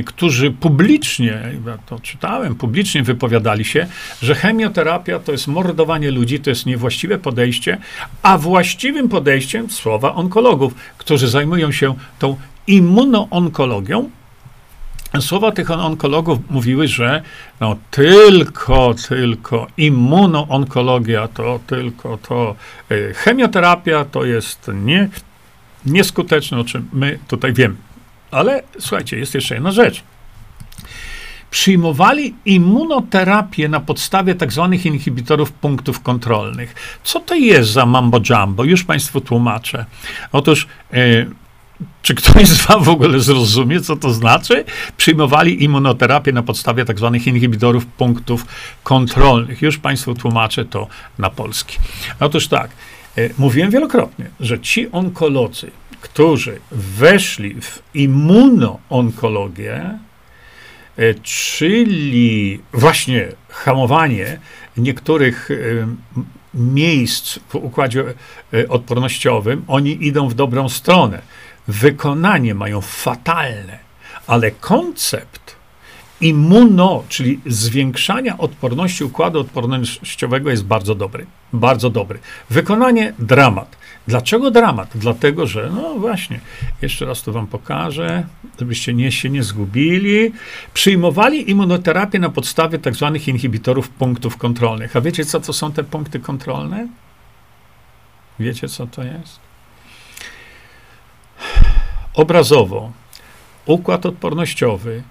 którzy publicznie, ja to czytałem, publicznie wypowiadali się, że chemioterapia to jest mordowanie ludzi, to jest niewłaściwe podejście, a właściwym podejściem słowa onkologów, którzy zajmują się tą immunoonkologią, Słowa tych onkologów mówiły, że no tylko, tylko immunoonkologia to tylko to e, chemioterapia to jest nie, nieskuteczne, o czym my tutaj wiemy. Ale słuchajcie, jest jeszcze jedna rzecz. Przyjmowali immunoterapię na podstawie tak zwanych inhibitorów punktów kontrolnych. Co to jest za mambo jumbo? Już Państwu tłumaczę. Otóż e, czy ktoś z Was w ogóle zrozumie, co to znaczy? Przyjmowali immunoterapię na podstawie tak zwanych inhibitorów punktów kontrolnych. Już Państwu tłumaczę to na polski. Otóż tak, e, mówiłem wielokrotnie, że ci onkolodzy, którzy weszli w immunoonkologię, e, czyli właśnie hamowanie niektórych e, miejsc w układzie e, odpornościowym, oni idą w dobrą stronę. Wykonanie mają fatalne, ale koncept immuno, czyli zwiększania odporności układu odpornościowego jest bardzo dobry. Bardzo dobry. Wykonanie dramat. Dlaczego dramat? Dlatego, że, no właśnie, jeszcze raz to wam pokażę, żebyście nie, się nie zgubili. Przyjmowali immunoterapię na podstawie tak zwanych inhibitorów punktów kontrolnych. A wiecie, co to są te punkty kontrolne? Wiecie, co to jest? Obrazowo, układ odpornościowy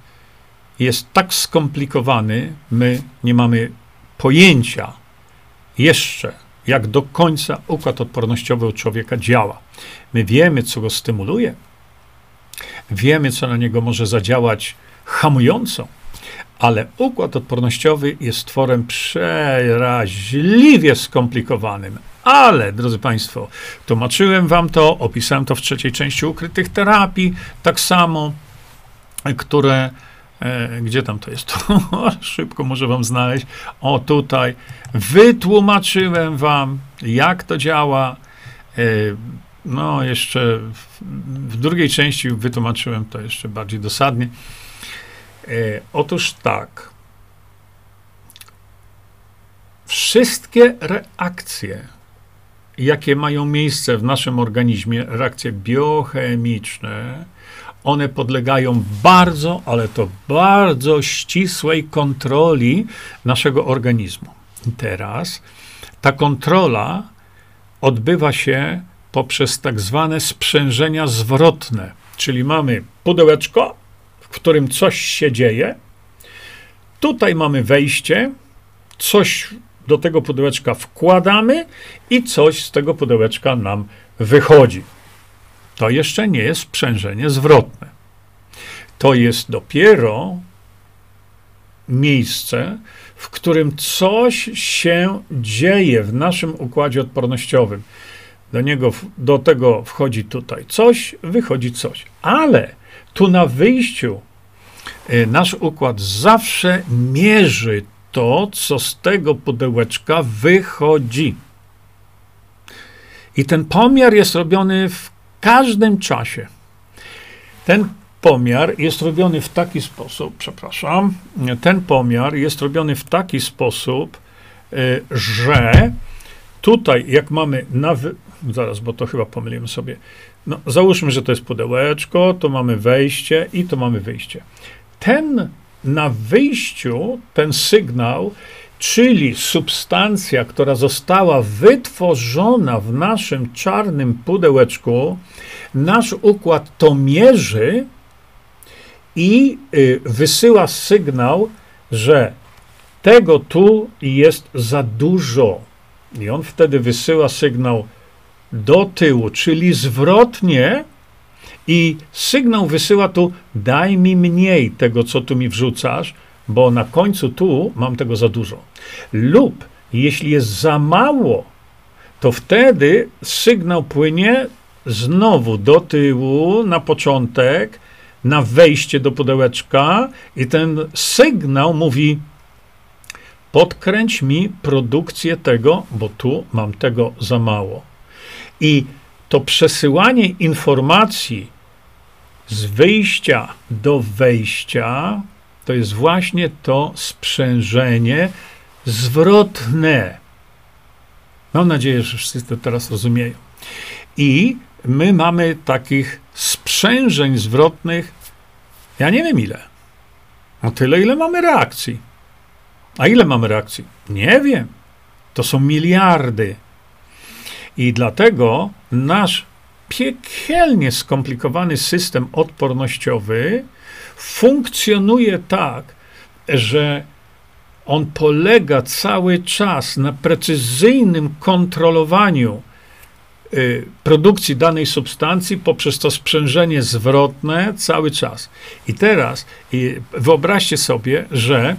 jest tak skomplikowany, my nie mamy pojęcia jeszcze, jak do końca układ odpornościowy u człowieka działa. My wiemy, co go stymuluje, wiemy, co na niego może zadziałać hamująco, ale układ odpornościowy jest tworem przeraźliwie skomplikowanym. Ale, drodzy Państwo, tłumaczyłem Wam to, opisałem to w trzeciej części ukrytych terapii, tak samo, które E, gdzie tam to jest? Szybko może wam znaleźć. O, tutaj. Wytłumaczyłem wam, jak to działa. E, no, jeszcze w, drugiej części wytłumaczyłem to jeszcze bardziej dosadnie. E, otóż tak. Wszystkie reakcje, jakie mają miejsce w naszym organizmie, reakcje biochemiczne, one podlegają bardzo, ale to bardzo ścisłej kontroli naszego organizmu. I teraz ta kontrola odbywa się poprzez tak zwane sprzężenia zwrotne, czyli mamy pudełeczko, w którym coś się dzieje. Tutaj mamy wejście, coś do tego pudełeczka wkładamy i coś z tego pudełeczka nam wychodzi. To jeszcze nie jest sprzężenie zwrotne. To jest dopiero miejsce, w którym coś się dzieje w naszym układzie odpornościowym. Do niego, do tego wchodzi tutaj coś, wychodzi coś. Ale tu na wyjściu y, nasz układ zawsze mierzy to, co z tego pudełeczka wychodzi. I ten pomiar jest robiony w każdym czasie. Ten pomiar jest robiony w taki sposób, przepraszam, ten pomiar jest robiony w taki sposób, y, że tutaj, jak mamy na. Zaraz, bo to chyba pomyliłem sobie. No, załóżmy, że to jest pudełeczko, to mamy wejście i to mamy wyjście. Ten na wyjściu, ten sygnał, czyli substancja, która została wytworzona w naszym czarnym pudełeczku, nasz układ to mierzy i y, wysyła sygnał, że tego tu jest za dużo. I on wtedy wysyła sygnał do tyłu, czyli zwrotnie, i sygnał wysyła tu: daj mi mniej tego, co tu mi wrzucasz, bo na końcu tu mam tego za dużo. Lub jeśli jest za mało, to wtedy sygnał płynie znowu do tyłu na początek na wejście do pudełeczka i ten sygnał mówi: podkręć mi produkcję tego, bo tu mam tego za mało. I to przesyłanie informacji z wyjścia do wejścia to jest właśnie to sprzężenie zwrotne. Mam nadzieję, że wszyscy to teraz rozumieją. I my mamy takich sprzężeń zwrotnych, ja nie wiem ile. No tyle, ile mamy reakcji. A ile mamy reakcji? Nie wiem. To są miliardy. I dlatego nasz piekielnie skomplikowany system odpornościowy funkcjonuje tak, że on polega cały czas na precyzyjnym kontrolowaniu Y, produkcji danej substancji poprzez to sprzężenie zwrotne cały czas. I teraz wyobraźcie sobie, że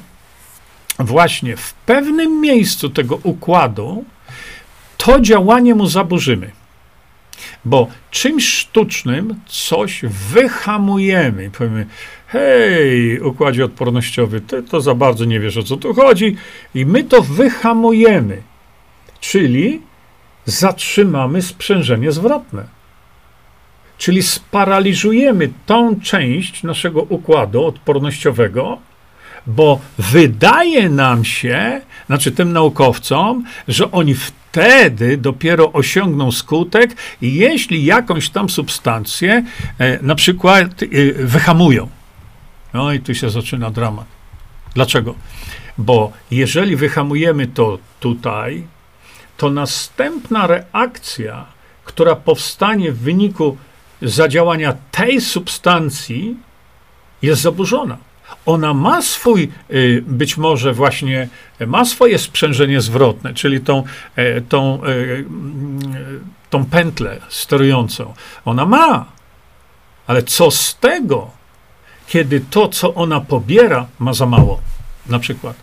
właśnie w pewnym miejscu tego układu to działanie mu zaburzymy. Bo czymś sztucznym coś wyhamujemy powiemy, hej, układzie odpornościowy, ty to za bardzo nie wiesz o co tu chodzi, i my to wyhamujemy. Czyli zatrzymamy sprzężenie zwrotne. Czyli sparaliżujemy tą część naszego układu odpornościowego, bo wydaje nam się, znaczy tym naukowcom, że oni wtedy dopiero osiągną skutek, jeśli jakąś tam substancję e, na przykład e, wyhamują. No i tu się zaczyna dramat. Dlaczego? Bo jeżeli wyhamujemy to tutaj, to następna reakcja, która powstanie w wyniku zadziałania tej substancji, jest zaburzona. Ona ma swój, y, być może właśnie, ma swoje sprzężenie zwrotne, czyli tą, e, tą, e, tą pętlę sterującą. Ona ma, ale co z tego, kiedy to, co ona pobiera, ma za mało, na przykład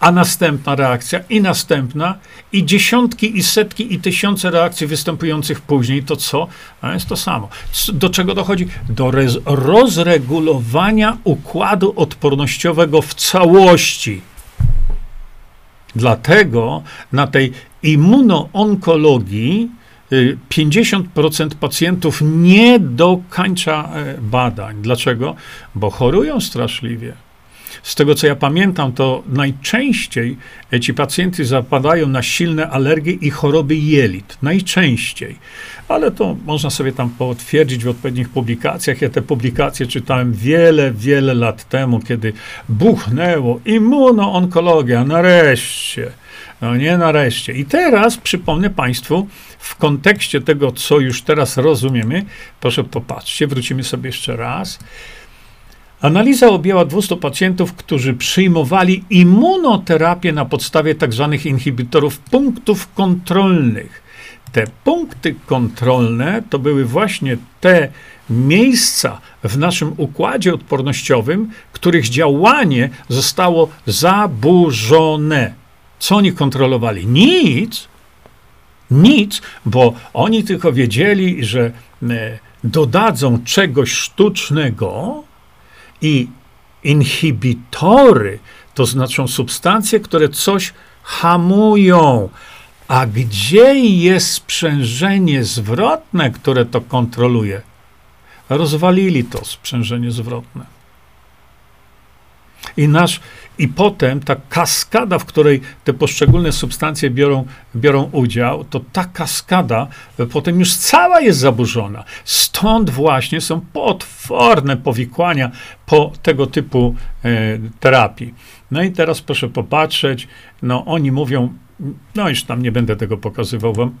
a następna reakcja i następna i dziesiątki i setki i tysiące reakcji występujących później, to co? A jest to samo. Do czego dochodzi? Do rozregulowania układu odpornościowego w całości. Dlatego na tej immunoonkologii 50% y, pacjentów nie dokańcza e, badań. Dlaczego? Bo chorują straszliwie z tego co ja pamiętam, to najczęściej e, ci pacjenci zapadają na silne alergie i choroby jelit. Najczęściej. Ale to można sobie tam potwierdzić w odpowiednich publikacjach. Ja te publikacje czytałem wiele, wiele lat temu, kiedy buchnęło immunoonkologia. Nareszcie. No nie nareszcie. I teraz przypomnę Państwu, w kontekście tego, co już teraz rozumiemy, proszę popatrzcie, wrócimy sobie jeszcze raz. Analiza objęła 200 pacjentów, którzy przyjmowali immunoterapię na podstawie tzw. Tak inhibitorów punktów kontrolnych. Te punkty kontrolne to były właśnie te miejsca w naszym układzie odpornościowym, których działanie zostało zaburzone. Co oni kontrolowali? Nic. Nic, bo oni tylko wiedzieli, że e, dodadzą czegoś sztucznego i inhibitory to znaczą substancje, które coś hamują. A gdzie jest sprzężenie zwrotne, które to kontroluje? Rozwalili to sprzężenie zwrotne. I, nasz, I potem ta kaskada, w której te poszczególne substancje biorą, biorą udział, to ta kaskada potem już cała jest zaburzona. Stąd właśnie są potworne powikłania po tego typu e, terapii. No i teraz proszę popatrzeć, no oni mówią, no już tam nie będę tego pokazywał wam,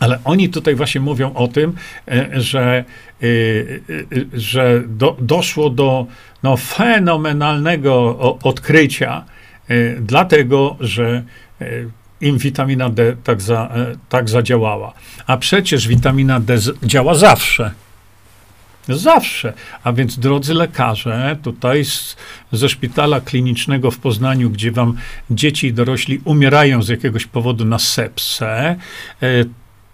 ale oni tutaj właśnie mówią o tym, e, że, e, e, że do, doszło do no, fenomenalnego odkrycia, dlatego że im witamina D tak, za, tak zadziałała. A przecież witamina D działa zawsze. Zawsze. A więc, drodzy lekarze, tutaj z, ze szpitala klinicznego w Poznaniu, gdzie wam dzieci i dorośli umierają z jakiegoś powodu na sepsę,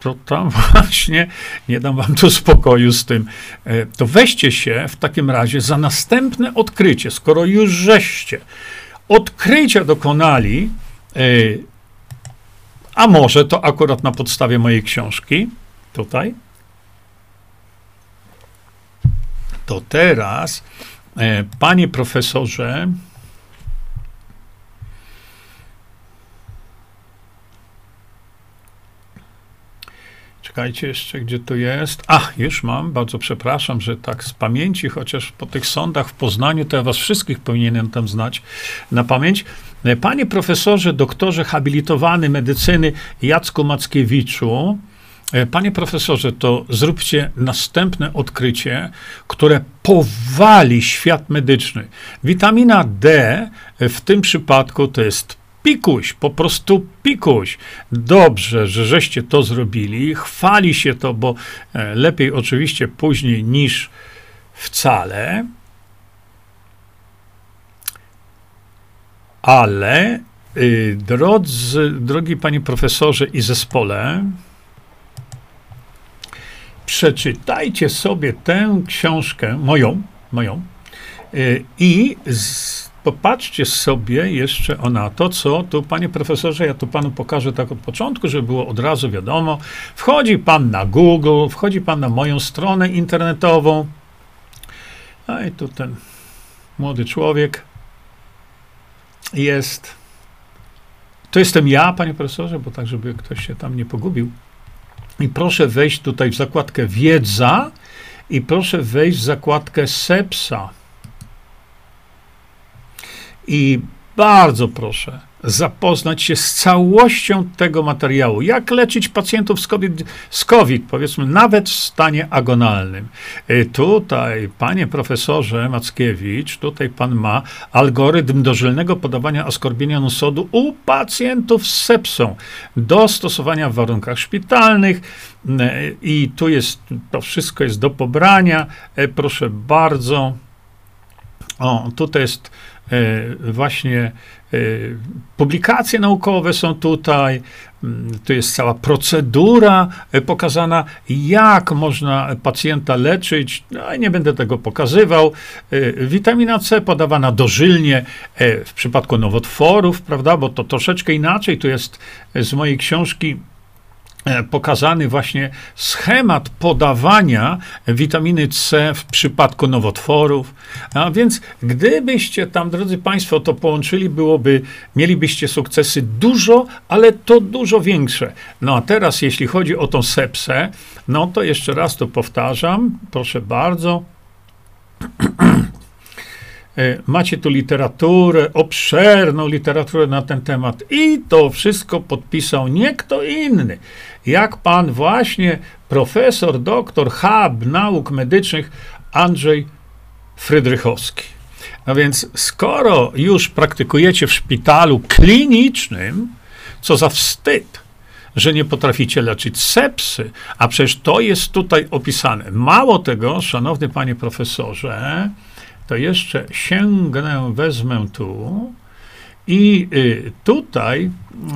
to tam właśnie nie dam wam tu spokoju z tym. E, to weźcie się w takim razie za następne odkrycie, skoro już żeście odkrycia dokonali, e, a może to akurat na podstawie mojej książki, tutaj, to teraz, e, panie profesorze, Czekajcie jeszcze, gdzie to jest. Ach, już mam, bardzo przepraszam, że tak z pamięci, chociaż po tych sądach w Poznaniu to ja was wszystkich powinienem tam znać na pamięć. Panie profesorze, doktorze habilitowany medycyny Jacku Mackiewiczu, Panie profesorze, to zróbcie następne odkrycie, które powali świat medyczny. Witamina D w tym przypadku to jest pikuś, po prostu pikuś. Dobrze, że żeście to zrobili. Chwali się to, bo e, lepiej oczywiście później niż wcale. Ale, y, drodzy, drogi panie profesorze i zespole, przeczytajcie sobie tę książkę, moją, moją, y, i z, popatrzcie sobie jeszcze o na to, co tu, panie profesorze, ja tu panu pokażę tak od początku, żeby było od razu wiadomo. Wchodzi pan na Google, wchodzi pan na moją stronę internetową. A i tu ten młody człowiek jest. To jestem ja, panie profesorze, bo tak, żeby ktoś się tam nie pogubił. I proszę wejść tutaj w zakładkę wiedza i proszę wejść w zakładkę sepsa. I bardzo proszę zapoznać się z całością tego materiału. Jak leczyć pacjentów z COVID, z COVID powiedzmy, nawet w stanie agonalnym. Y, tutaj, panie profesorze Mackiewicz, tutaj pan ma algorytm dożylnego podawania askorbinia sodu u pacjentów z sepsą do stosowania w warunkach szpitalnych. Y, I tu jest, to wszystko jest do pobrania. Y, proszę bardzo. O, tutaj jest E, właśnie e, publikacje naukowe są tutaj, mm, tu jest cała procedura e, pokazana, jak można pacjenta leczyć. No, nie będę tego pokazywał. Witamina C podawana dożylnie w przypadku nowotworów, prawda, bo to troszeczkę inaczej. Tu jest z mojej książki E, pokazany właśnie schemat podawania witaminy C w przypadku nowotworów. A więc gdybyście tam, drodzy Państwo, to połączyli, byłoby, mielibyście sukcesy dużo, ale to dużo większe. No a teraz, jeśli chodzi o tą sepsę, no to jeszcze raz to powtarzam, proszę bardzo. E, macie tu literaturę, obszerną literaturę na ten temat i to wszystko podpisał nie kto inny, jak pan właśnie profesor, doktor Hub nauk medycznych Andrzej Frydrychowski. No więc, skoro już praktykujecie w szpitalu klinicznym, co za wstyd, że nie potraficie leczyć sepsy, a przecież to jest tutaj opisane. Mało tego, szanowny panie profesorze, to jeszcze sięgnę, wezmę tu. I y, tutaj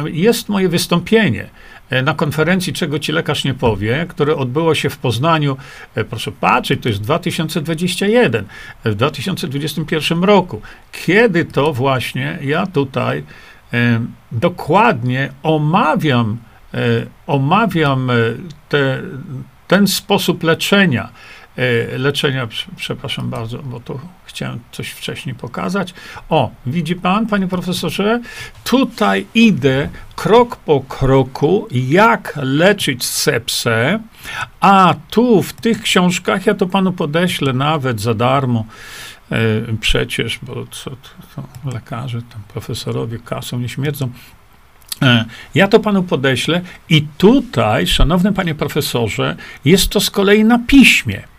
jest moje wystąpienie e, na konferencji Czego ci lekarz nie powie, które odbyło się w Poznaniu, e, proszę patrzeć, to jest 2021, w 2021 roku, kiedy to właśnie ja tutaj e, dokładnie omawiam, omawiam te, ten sposób leczenia, leczenia, przepraszam bardzo, bo to Chciałem coś wcześniej pokazać. O, widzi pan, panie profesorze? Tutaj idę krok po kroku, jak leczyć sepsę, a tu w tych książkach ja to panu podeślę nawet za darmo. E, przecież, bo co to, to lekarze, tam profesorowie kasą nie śmierdzą. E, ja to panu podeślę i tutaj, szanowny panie profesorze, jest to z kolei na piśmie.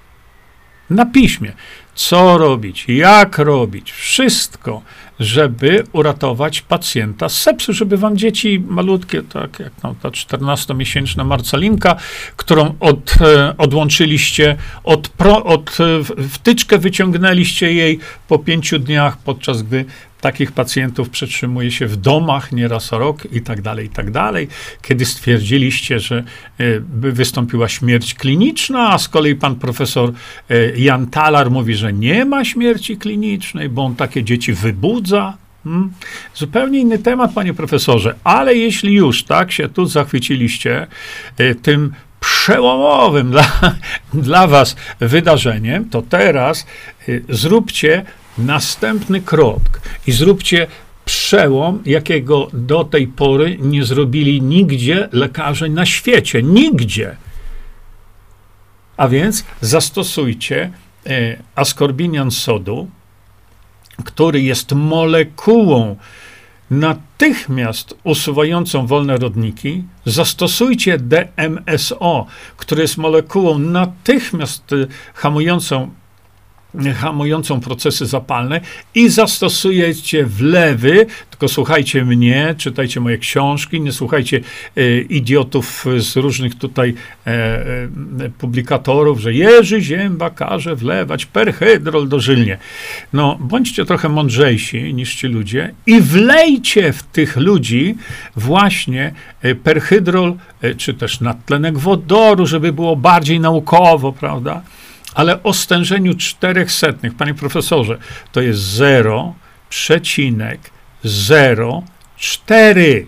Na piśmie. Co robić, jak robić, wszystko, żeby uratować pacjenta z sepsy, żeby wam dzieci malutkie, tak jak no, ta 14-miesięczna Marcelinka, którą od, e, odłączyliście, od, pro, od wtyczkę wyciągnęliście jej po pięciu dniach, podczas gdy takich pacjentów przetrzymuje się w domach nieraz rok i tak dalej, i tak dalej. Kiedy stwierdziliście, że e, wystąpiła śmierć kliniczna, a z kolei pan profesor Jan Talar mówi, że nie ma śmierci klinicznej, bo on takie dzieci wybudza. Hmm? Zupełnie inny temat, panie profesorze, ale jeśli już tak się tu zachwyciliście y, tym przełomowym dla, dla was wydarzeniem, to teraz zróbcie następny krok i zróbcie przełom, jakiego do tej pory nie zrobili nigdzie lekarze na świecie. Nigdzie. A więc zastosujcie E, askorbinian sodu, który jest molekułą natychmiast usuwającą wolne rodniki, zastosujcie DMSO, który jest molekułą natychmiast e, hamującą hamującą procesy zapalne i zastosujecie wlewy, tylko słuchajcie mnie, czytajcie moje książki, nie słuchajcie e, idiotów z różnych tutaj e, e, publikatorów, że Jerzy Zięba każe wlewać perhydrol dożylnie. No, bądźcie trochę mądrzejsi niż ci ludzie i wlejcie w tych ludzi właśnie e, perhydrol, e, czy też nadtlenek wodoru, żeby było bardziej naukowo, prawda? Ale o stężeniu czterech setnych, panie profesorze, to jest 0,04.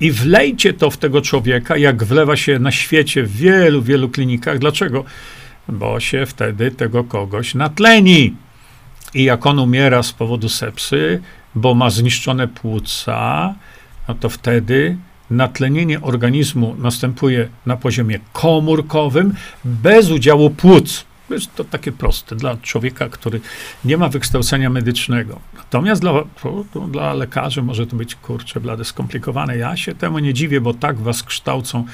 I wlejcie to w tego człowieka, jak wlewa się na świecie w wielu, wielu klinikach. Dlaczego? Bo się wtedy tego kogoś natleni. I jak on umiera z powodu sepsy, bo ma zniszczone płuca, no to wtedy natlenienie organizmu następuje na poziomie komórkowym bez udziału płuc. Jest to takie proste dla człowieka, który nie ma wykształcenia medycznego. Natomiast dla, dla lekarzy może to być, kurczę, blade skomplikowane. Ja się temu nie dziwię, bo tak was kształcą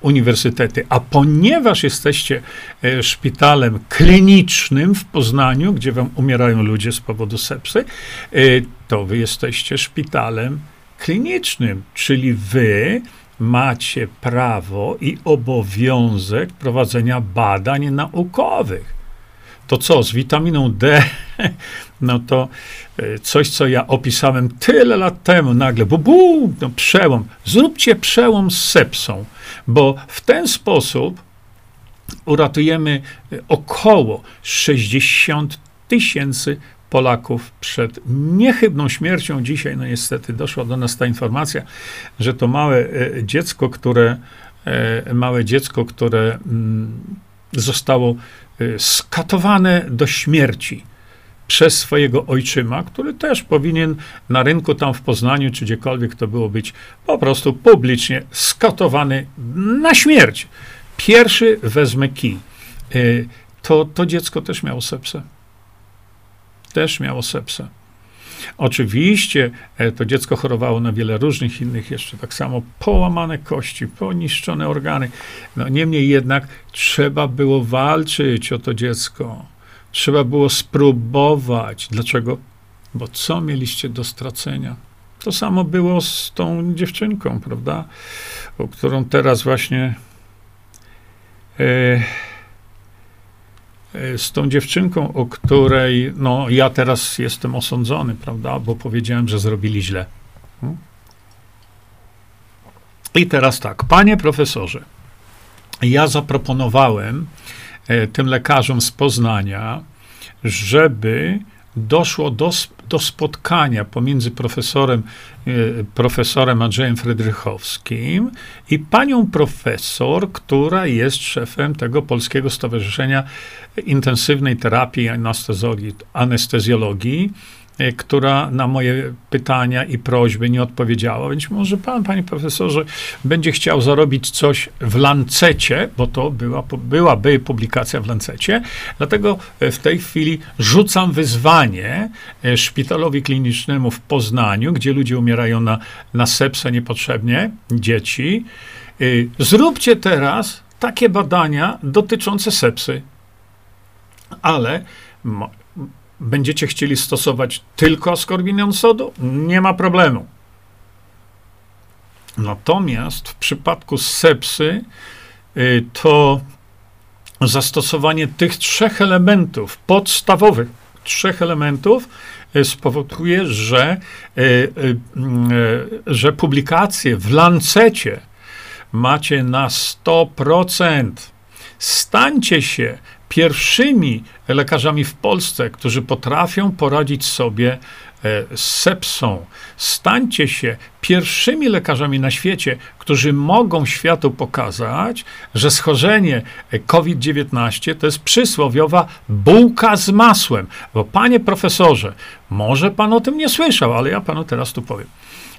uniwersytety. A ponieważ jesteście e, szpitalem klinicznym w Poznaniu, gdzie wam umierają ludzie z powodu sepsy, e, to wy jesteście szpitalem klinicznym, czyli wy macie prawo i obowiązek prowadzenia badań naukowych. To co, z witaminą D, no to e, coś, co ja opisałem tyle lat temu, nagle, bu, bu, no przełom. Zróbcie przełom z sepsą, bo w ten sposób uratujemy e, około 60 tysięcy Polaków przed niechybną śmiercią. Dzisiaj, no niestety, doszła do nas ta informacja, że to małe e, dziecko, które, e, małe dziecko, które mm, zostało e, skatowane do śmierci przez swojego ojczyma, który też powinien na rynku tam w Poznaniu, czy gdziekolwiek to było być, po prostu publicznie skatowany na śmierć. Pierwszy wezmę kij. To, to dziecko też miało sepsę też miało sepsę. Oczywiście e, to dziecko chorowało na wiele różnych innych jeszcze, tak samo połamane kości, poniszczone organy. No, niemniej jednak trzeba było walczyć o to dziecko. Trzeba było spróbować. Dlaczego? Bo co mieliście do stracenia? To samo było z tą dziewczynką, prawda? O którą teraz właśnie. E, z tą dziewczynką, o której no, ja teraz jestem osądzony, prawda? Bo powiedziałem, że zrobili źle. Hmm? I teraz tak, panie profesorze, ja zaproponowałem e, tym lekarzom z Poznania, żeby doszło do, do spotkania pomiędzy profesorem, e, profesorem Andrzejem Frydrychowskim i panią profesor, która jest szefem tego Polskiego Stowarzyszenia Intensywnej Terapii i Anestezjologii, która na moje pytania i prośby nie odpowiedziała. Więc może pan, panie profesorze, będzie chciał zarobić coś w Lancecie, bo to była, byłaby publikacja w Lancecie. Dlatego e, w tej chwili rzucam wyzwanie e, szpitalowi klinicznemu w Poznaniu, gdzie ludzie umierają na, na sepsę niepotrzebnie, dzieci. Zróbcie teraz takie badania dotyczące sepsy. Ale będziecie chcieli stosować tylko ascorbinion sodu, nie ma problemu. Natomiast w przypadku sepsy y, to zastosowanie tych trzech elementów, podstawowych trzech elementów, y, spowoduje, że, y, że publikacje w Lancecie macie na 100%. Stańcie się pierwszymi lekarzami w Polsce, którzy potrafią poradzić sobie e, z sepsą. Stańcie się pierwszymi lekarzami na świecie, którzy mogą światu pokazać, że schorzenie COVID-19 to jest przysłowiowa bułka z masłem. Bo panie profesorze, może pan o tym nie słyszał, ale ja panu teraz tu powiem.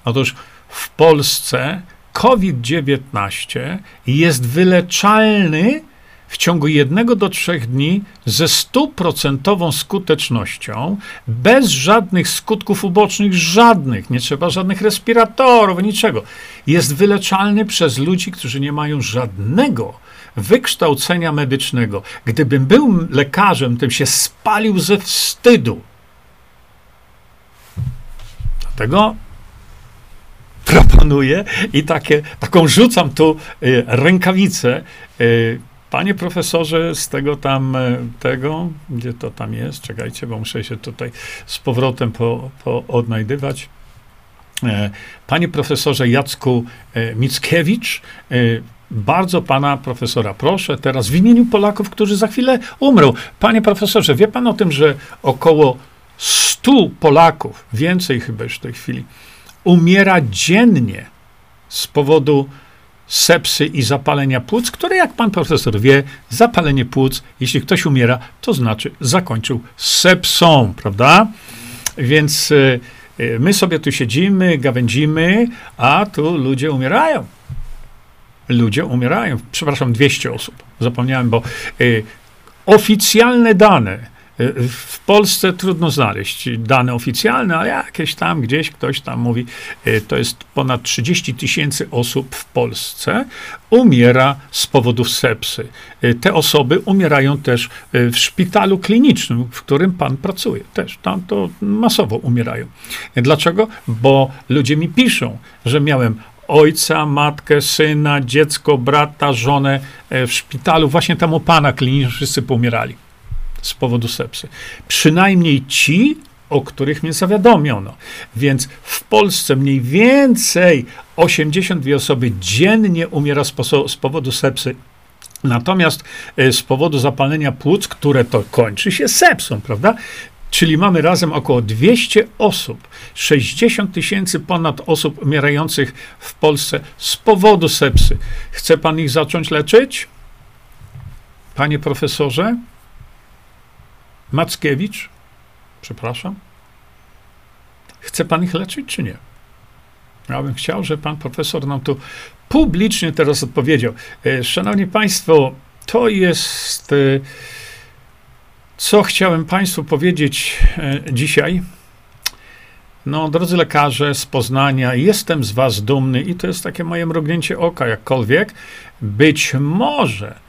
Otóż w Polsce COVID-19 jest wyleczalny w ciągu jednego do trzech dni ze stuprocentową skutecznością, bez żadnych skutków ubocznych, żadnych, nie trzeba żadnych respiratorów, niczego. Jest wyleczalny przez ludzi, którzy nie mają żadnego wykształcenia medycznego. Gdybym był lekarzem, tym się spalił ze wstydu. Dlatego proponuję i takie, taką rzucam tu y, rękawicę y, Panie profesorze, z tego tam, e, tego, gdzie to tam jest, czekajcie, bo muszę się tutaj z powrotem po, po odnajdywać. E, panie profesorze Jacku e, Mickiewicz, bardzo pana profesora proszę teraz w imieniu Polaków, którzy za chwilę umrą. Panie profesorze, wie pan o tym, że około 100 Polaków, więcej chyba już w tej chwili, umiera dziennie z powodu sepsy i zapalenia płuc, które, jak pan profesor wie, zapalenie płuc, jeśli ktoś umiera, to znaczy zakończył sepsą, prawda? Więc y, y, my sobie tu siedzimy, gawędzimy, a tu ludzie umierają. Ludzie umierają. Przepraszam, 200 osób. Zapomniałem, bo y, oficjalne dane w Polsce trudno znaleźć dane oficjalne, ale jakieś tam gdzieś ktoś tam mówi, e, to jest ponad 30 tysięcy osób w Polsce umiera z powodu sepsy. E, te osoby umierają też w szpitalu klinicznym, w którym pan pracuje. Też tam to masowo umierają. Dlaczego? Bo ludzie mi piszą, że miałem ojca, matkę, syna, dziecko, brata, żonę w szpitalu, właśnie tam u pana klinicznym wszyscy pomierali z powodu sepsy. Przynajmniej ci, o których mnie zawiadomiono. Więc w Polsce mniej więcej 82 osoby dziennie umiera z, z powodu sepsy. Natomiast e, z powodu zapalenia płuc, które to kończy się sepsą, prawda? Czyli mamy razem około 200 osób, 60 tysięcy ponad osób umierających w Polsce z powodu sepsy. Chce pan ich zacząć leczyć? Panie profesorze? Mackiewicz, przepraszam, chce pan ich leczyć, czy nie? Ja bym chciał, żeby pan profesor nam tu publicznie teraz odpowiedział. E, szanowni Państwo, to jest, e, co chciałem Państwu powiedzieć e, dzisiaj. No, drodzy lekarze z Poznania, jestem z Was dumny i to jest takie moje mrugnięcie oka, jakkolwiek. Być może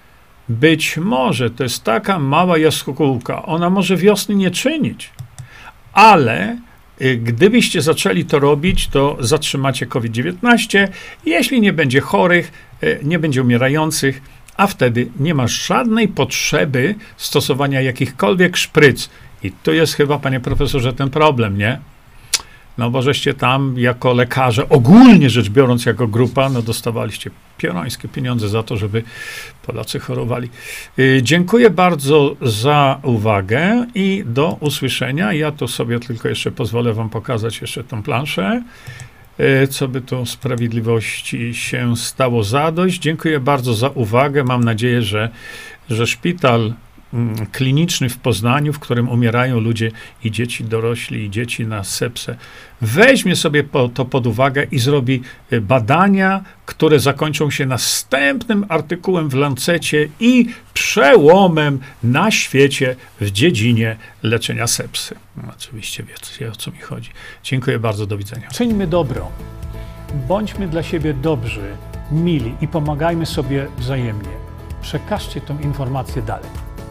być może to jest taka mała jaskółka, ona może wiosny nie czynić, ale y, gdybyście zaczęli to robić, to zatrzymacie COVID-19. Jeśli nie będzie chorych, y, nie będzie umierających, a wtedy nie ma żadnej potrzeby stosowania jakichkolwiek szpryc. I tu jest chyba, panie profesorze, ten problem, nie? No bo żeście tam jako lekarze, ogólnie rzecz biorąc jako grupa, no dostawaliście pionońskie pieniądze za to, żeby Polacy chorowali. Y, dziękuję bardzo za uwagę i do usłyszenia. Ja tu sobie tylko jeszcze pozwolę wam pokazać jeszcze tą planszę. Y, co by tu sprawiedliwości się stało zadość. Dziękuję bardzo za uwagę. Mam nadzieję, że, że szpital kliniczny w Poznaniu, w którym umierają ludzie i dzieci dorośli, i dzieci na sepsę, weźmie sobie po, to pod uwagę i zrobi y, badania, które zakończą się następnym artykułem w Lancecie i przełomem na świecie w dziedzinie leczenia sepsy. No, oczywiście wiecie, o co mi chodzi. Dziękuję bardzo, do widzenia. Czyńmy dobro. Bądźmy dla siebie dobrzy, mili i pomagajmy sobie wzajemnie. Przekażcie tę informację dalej.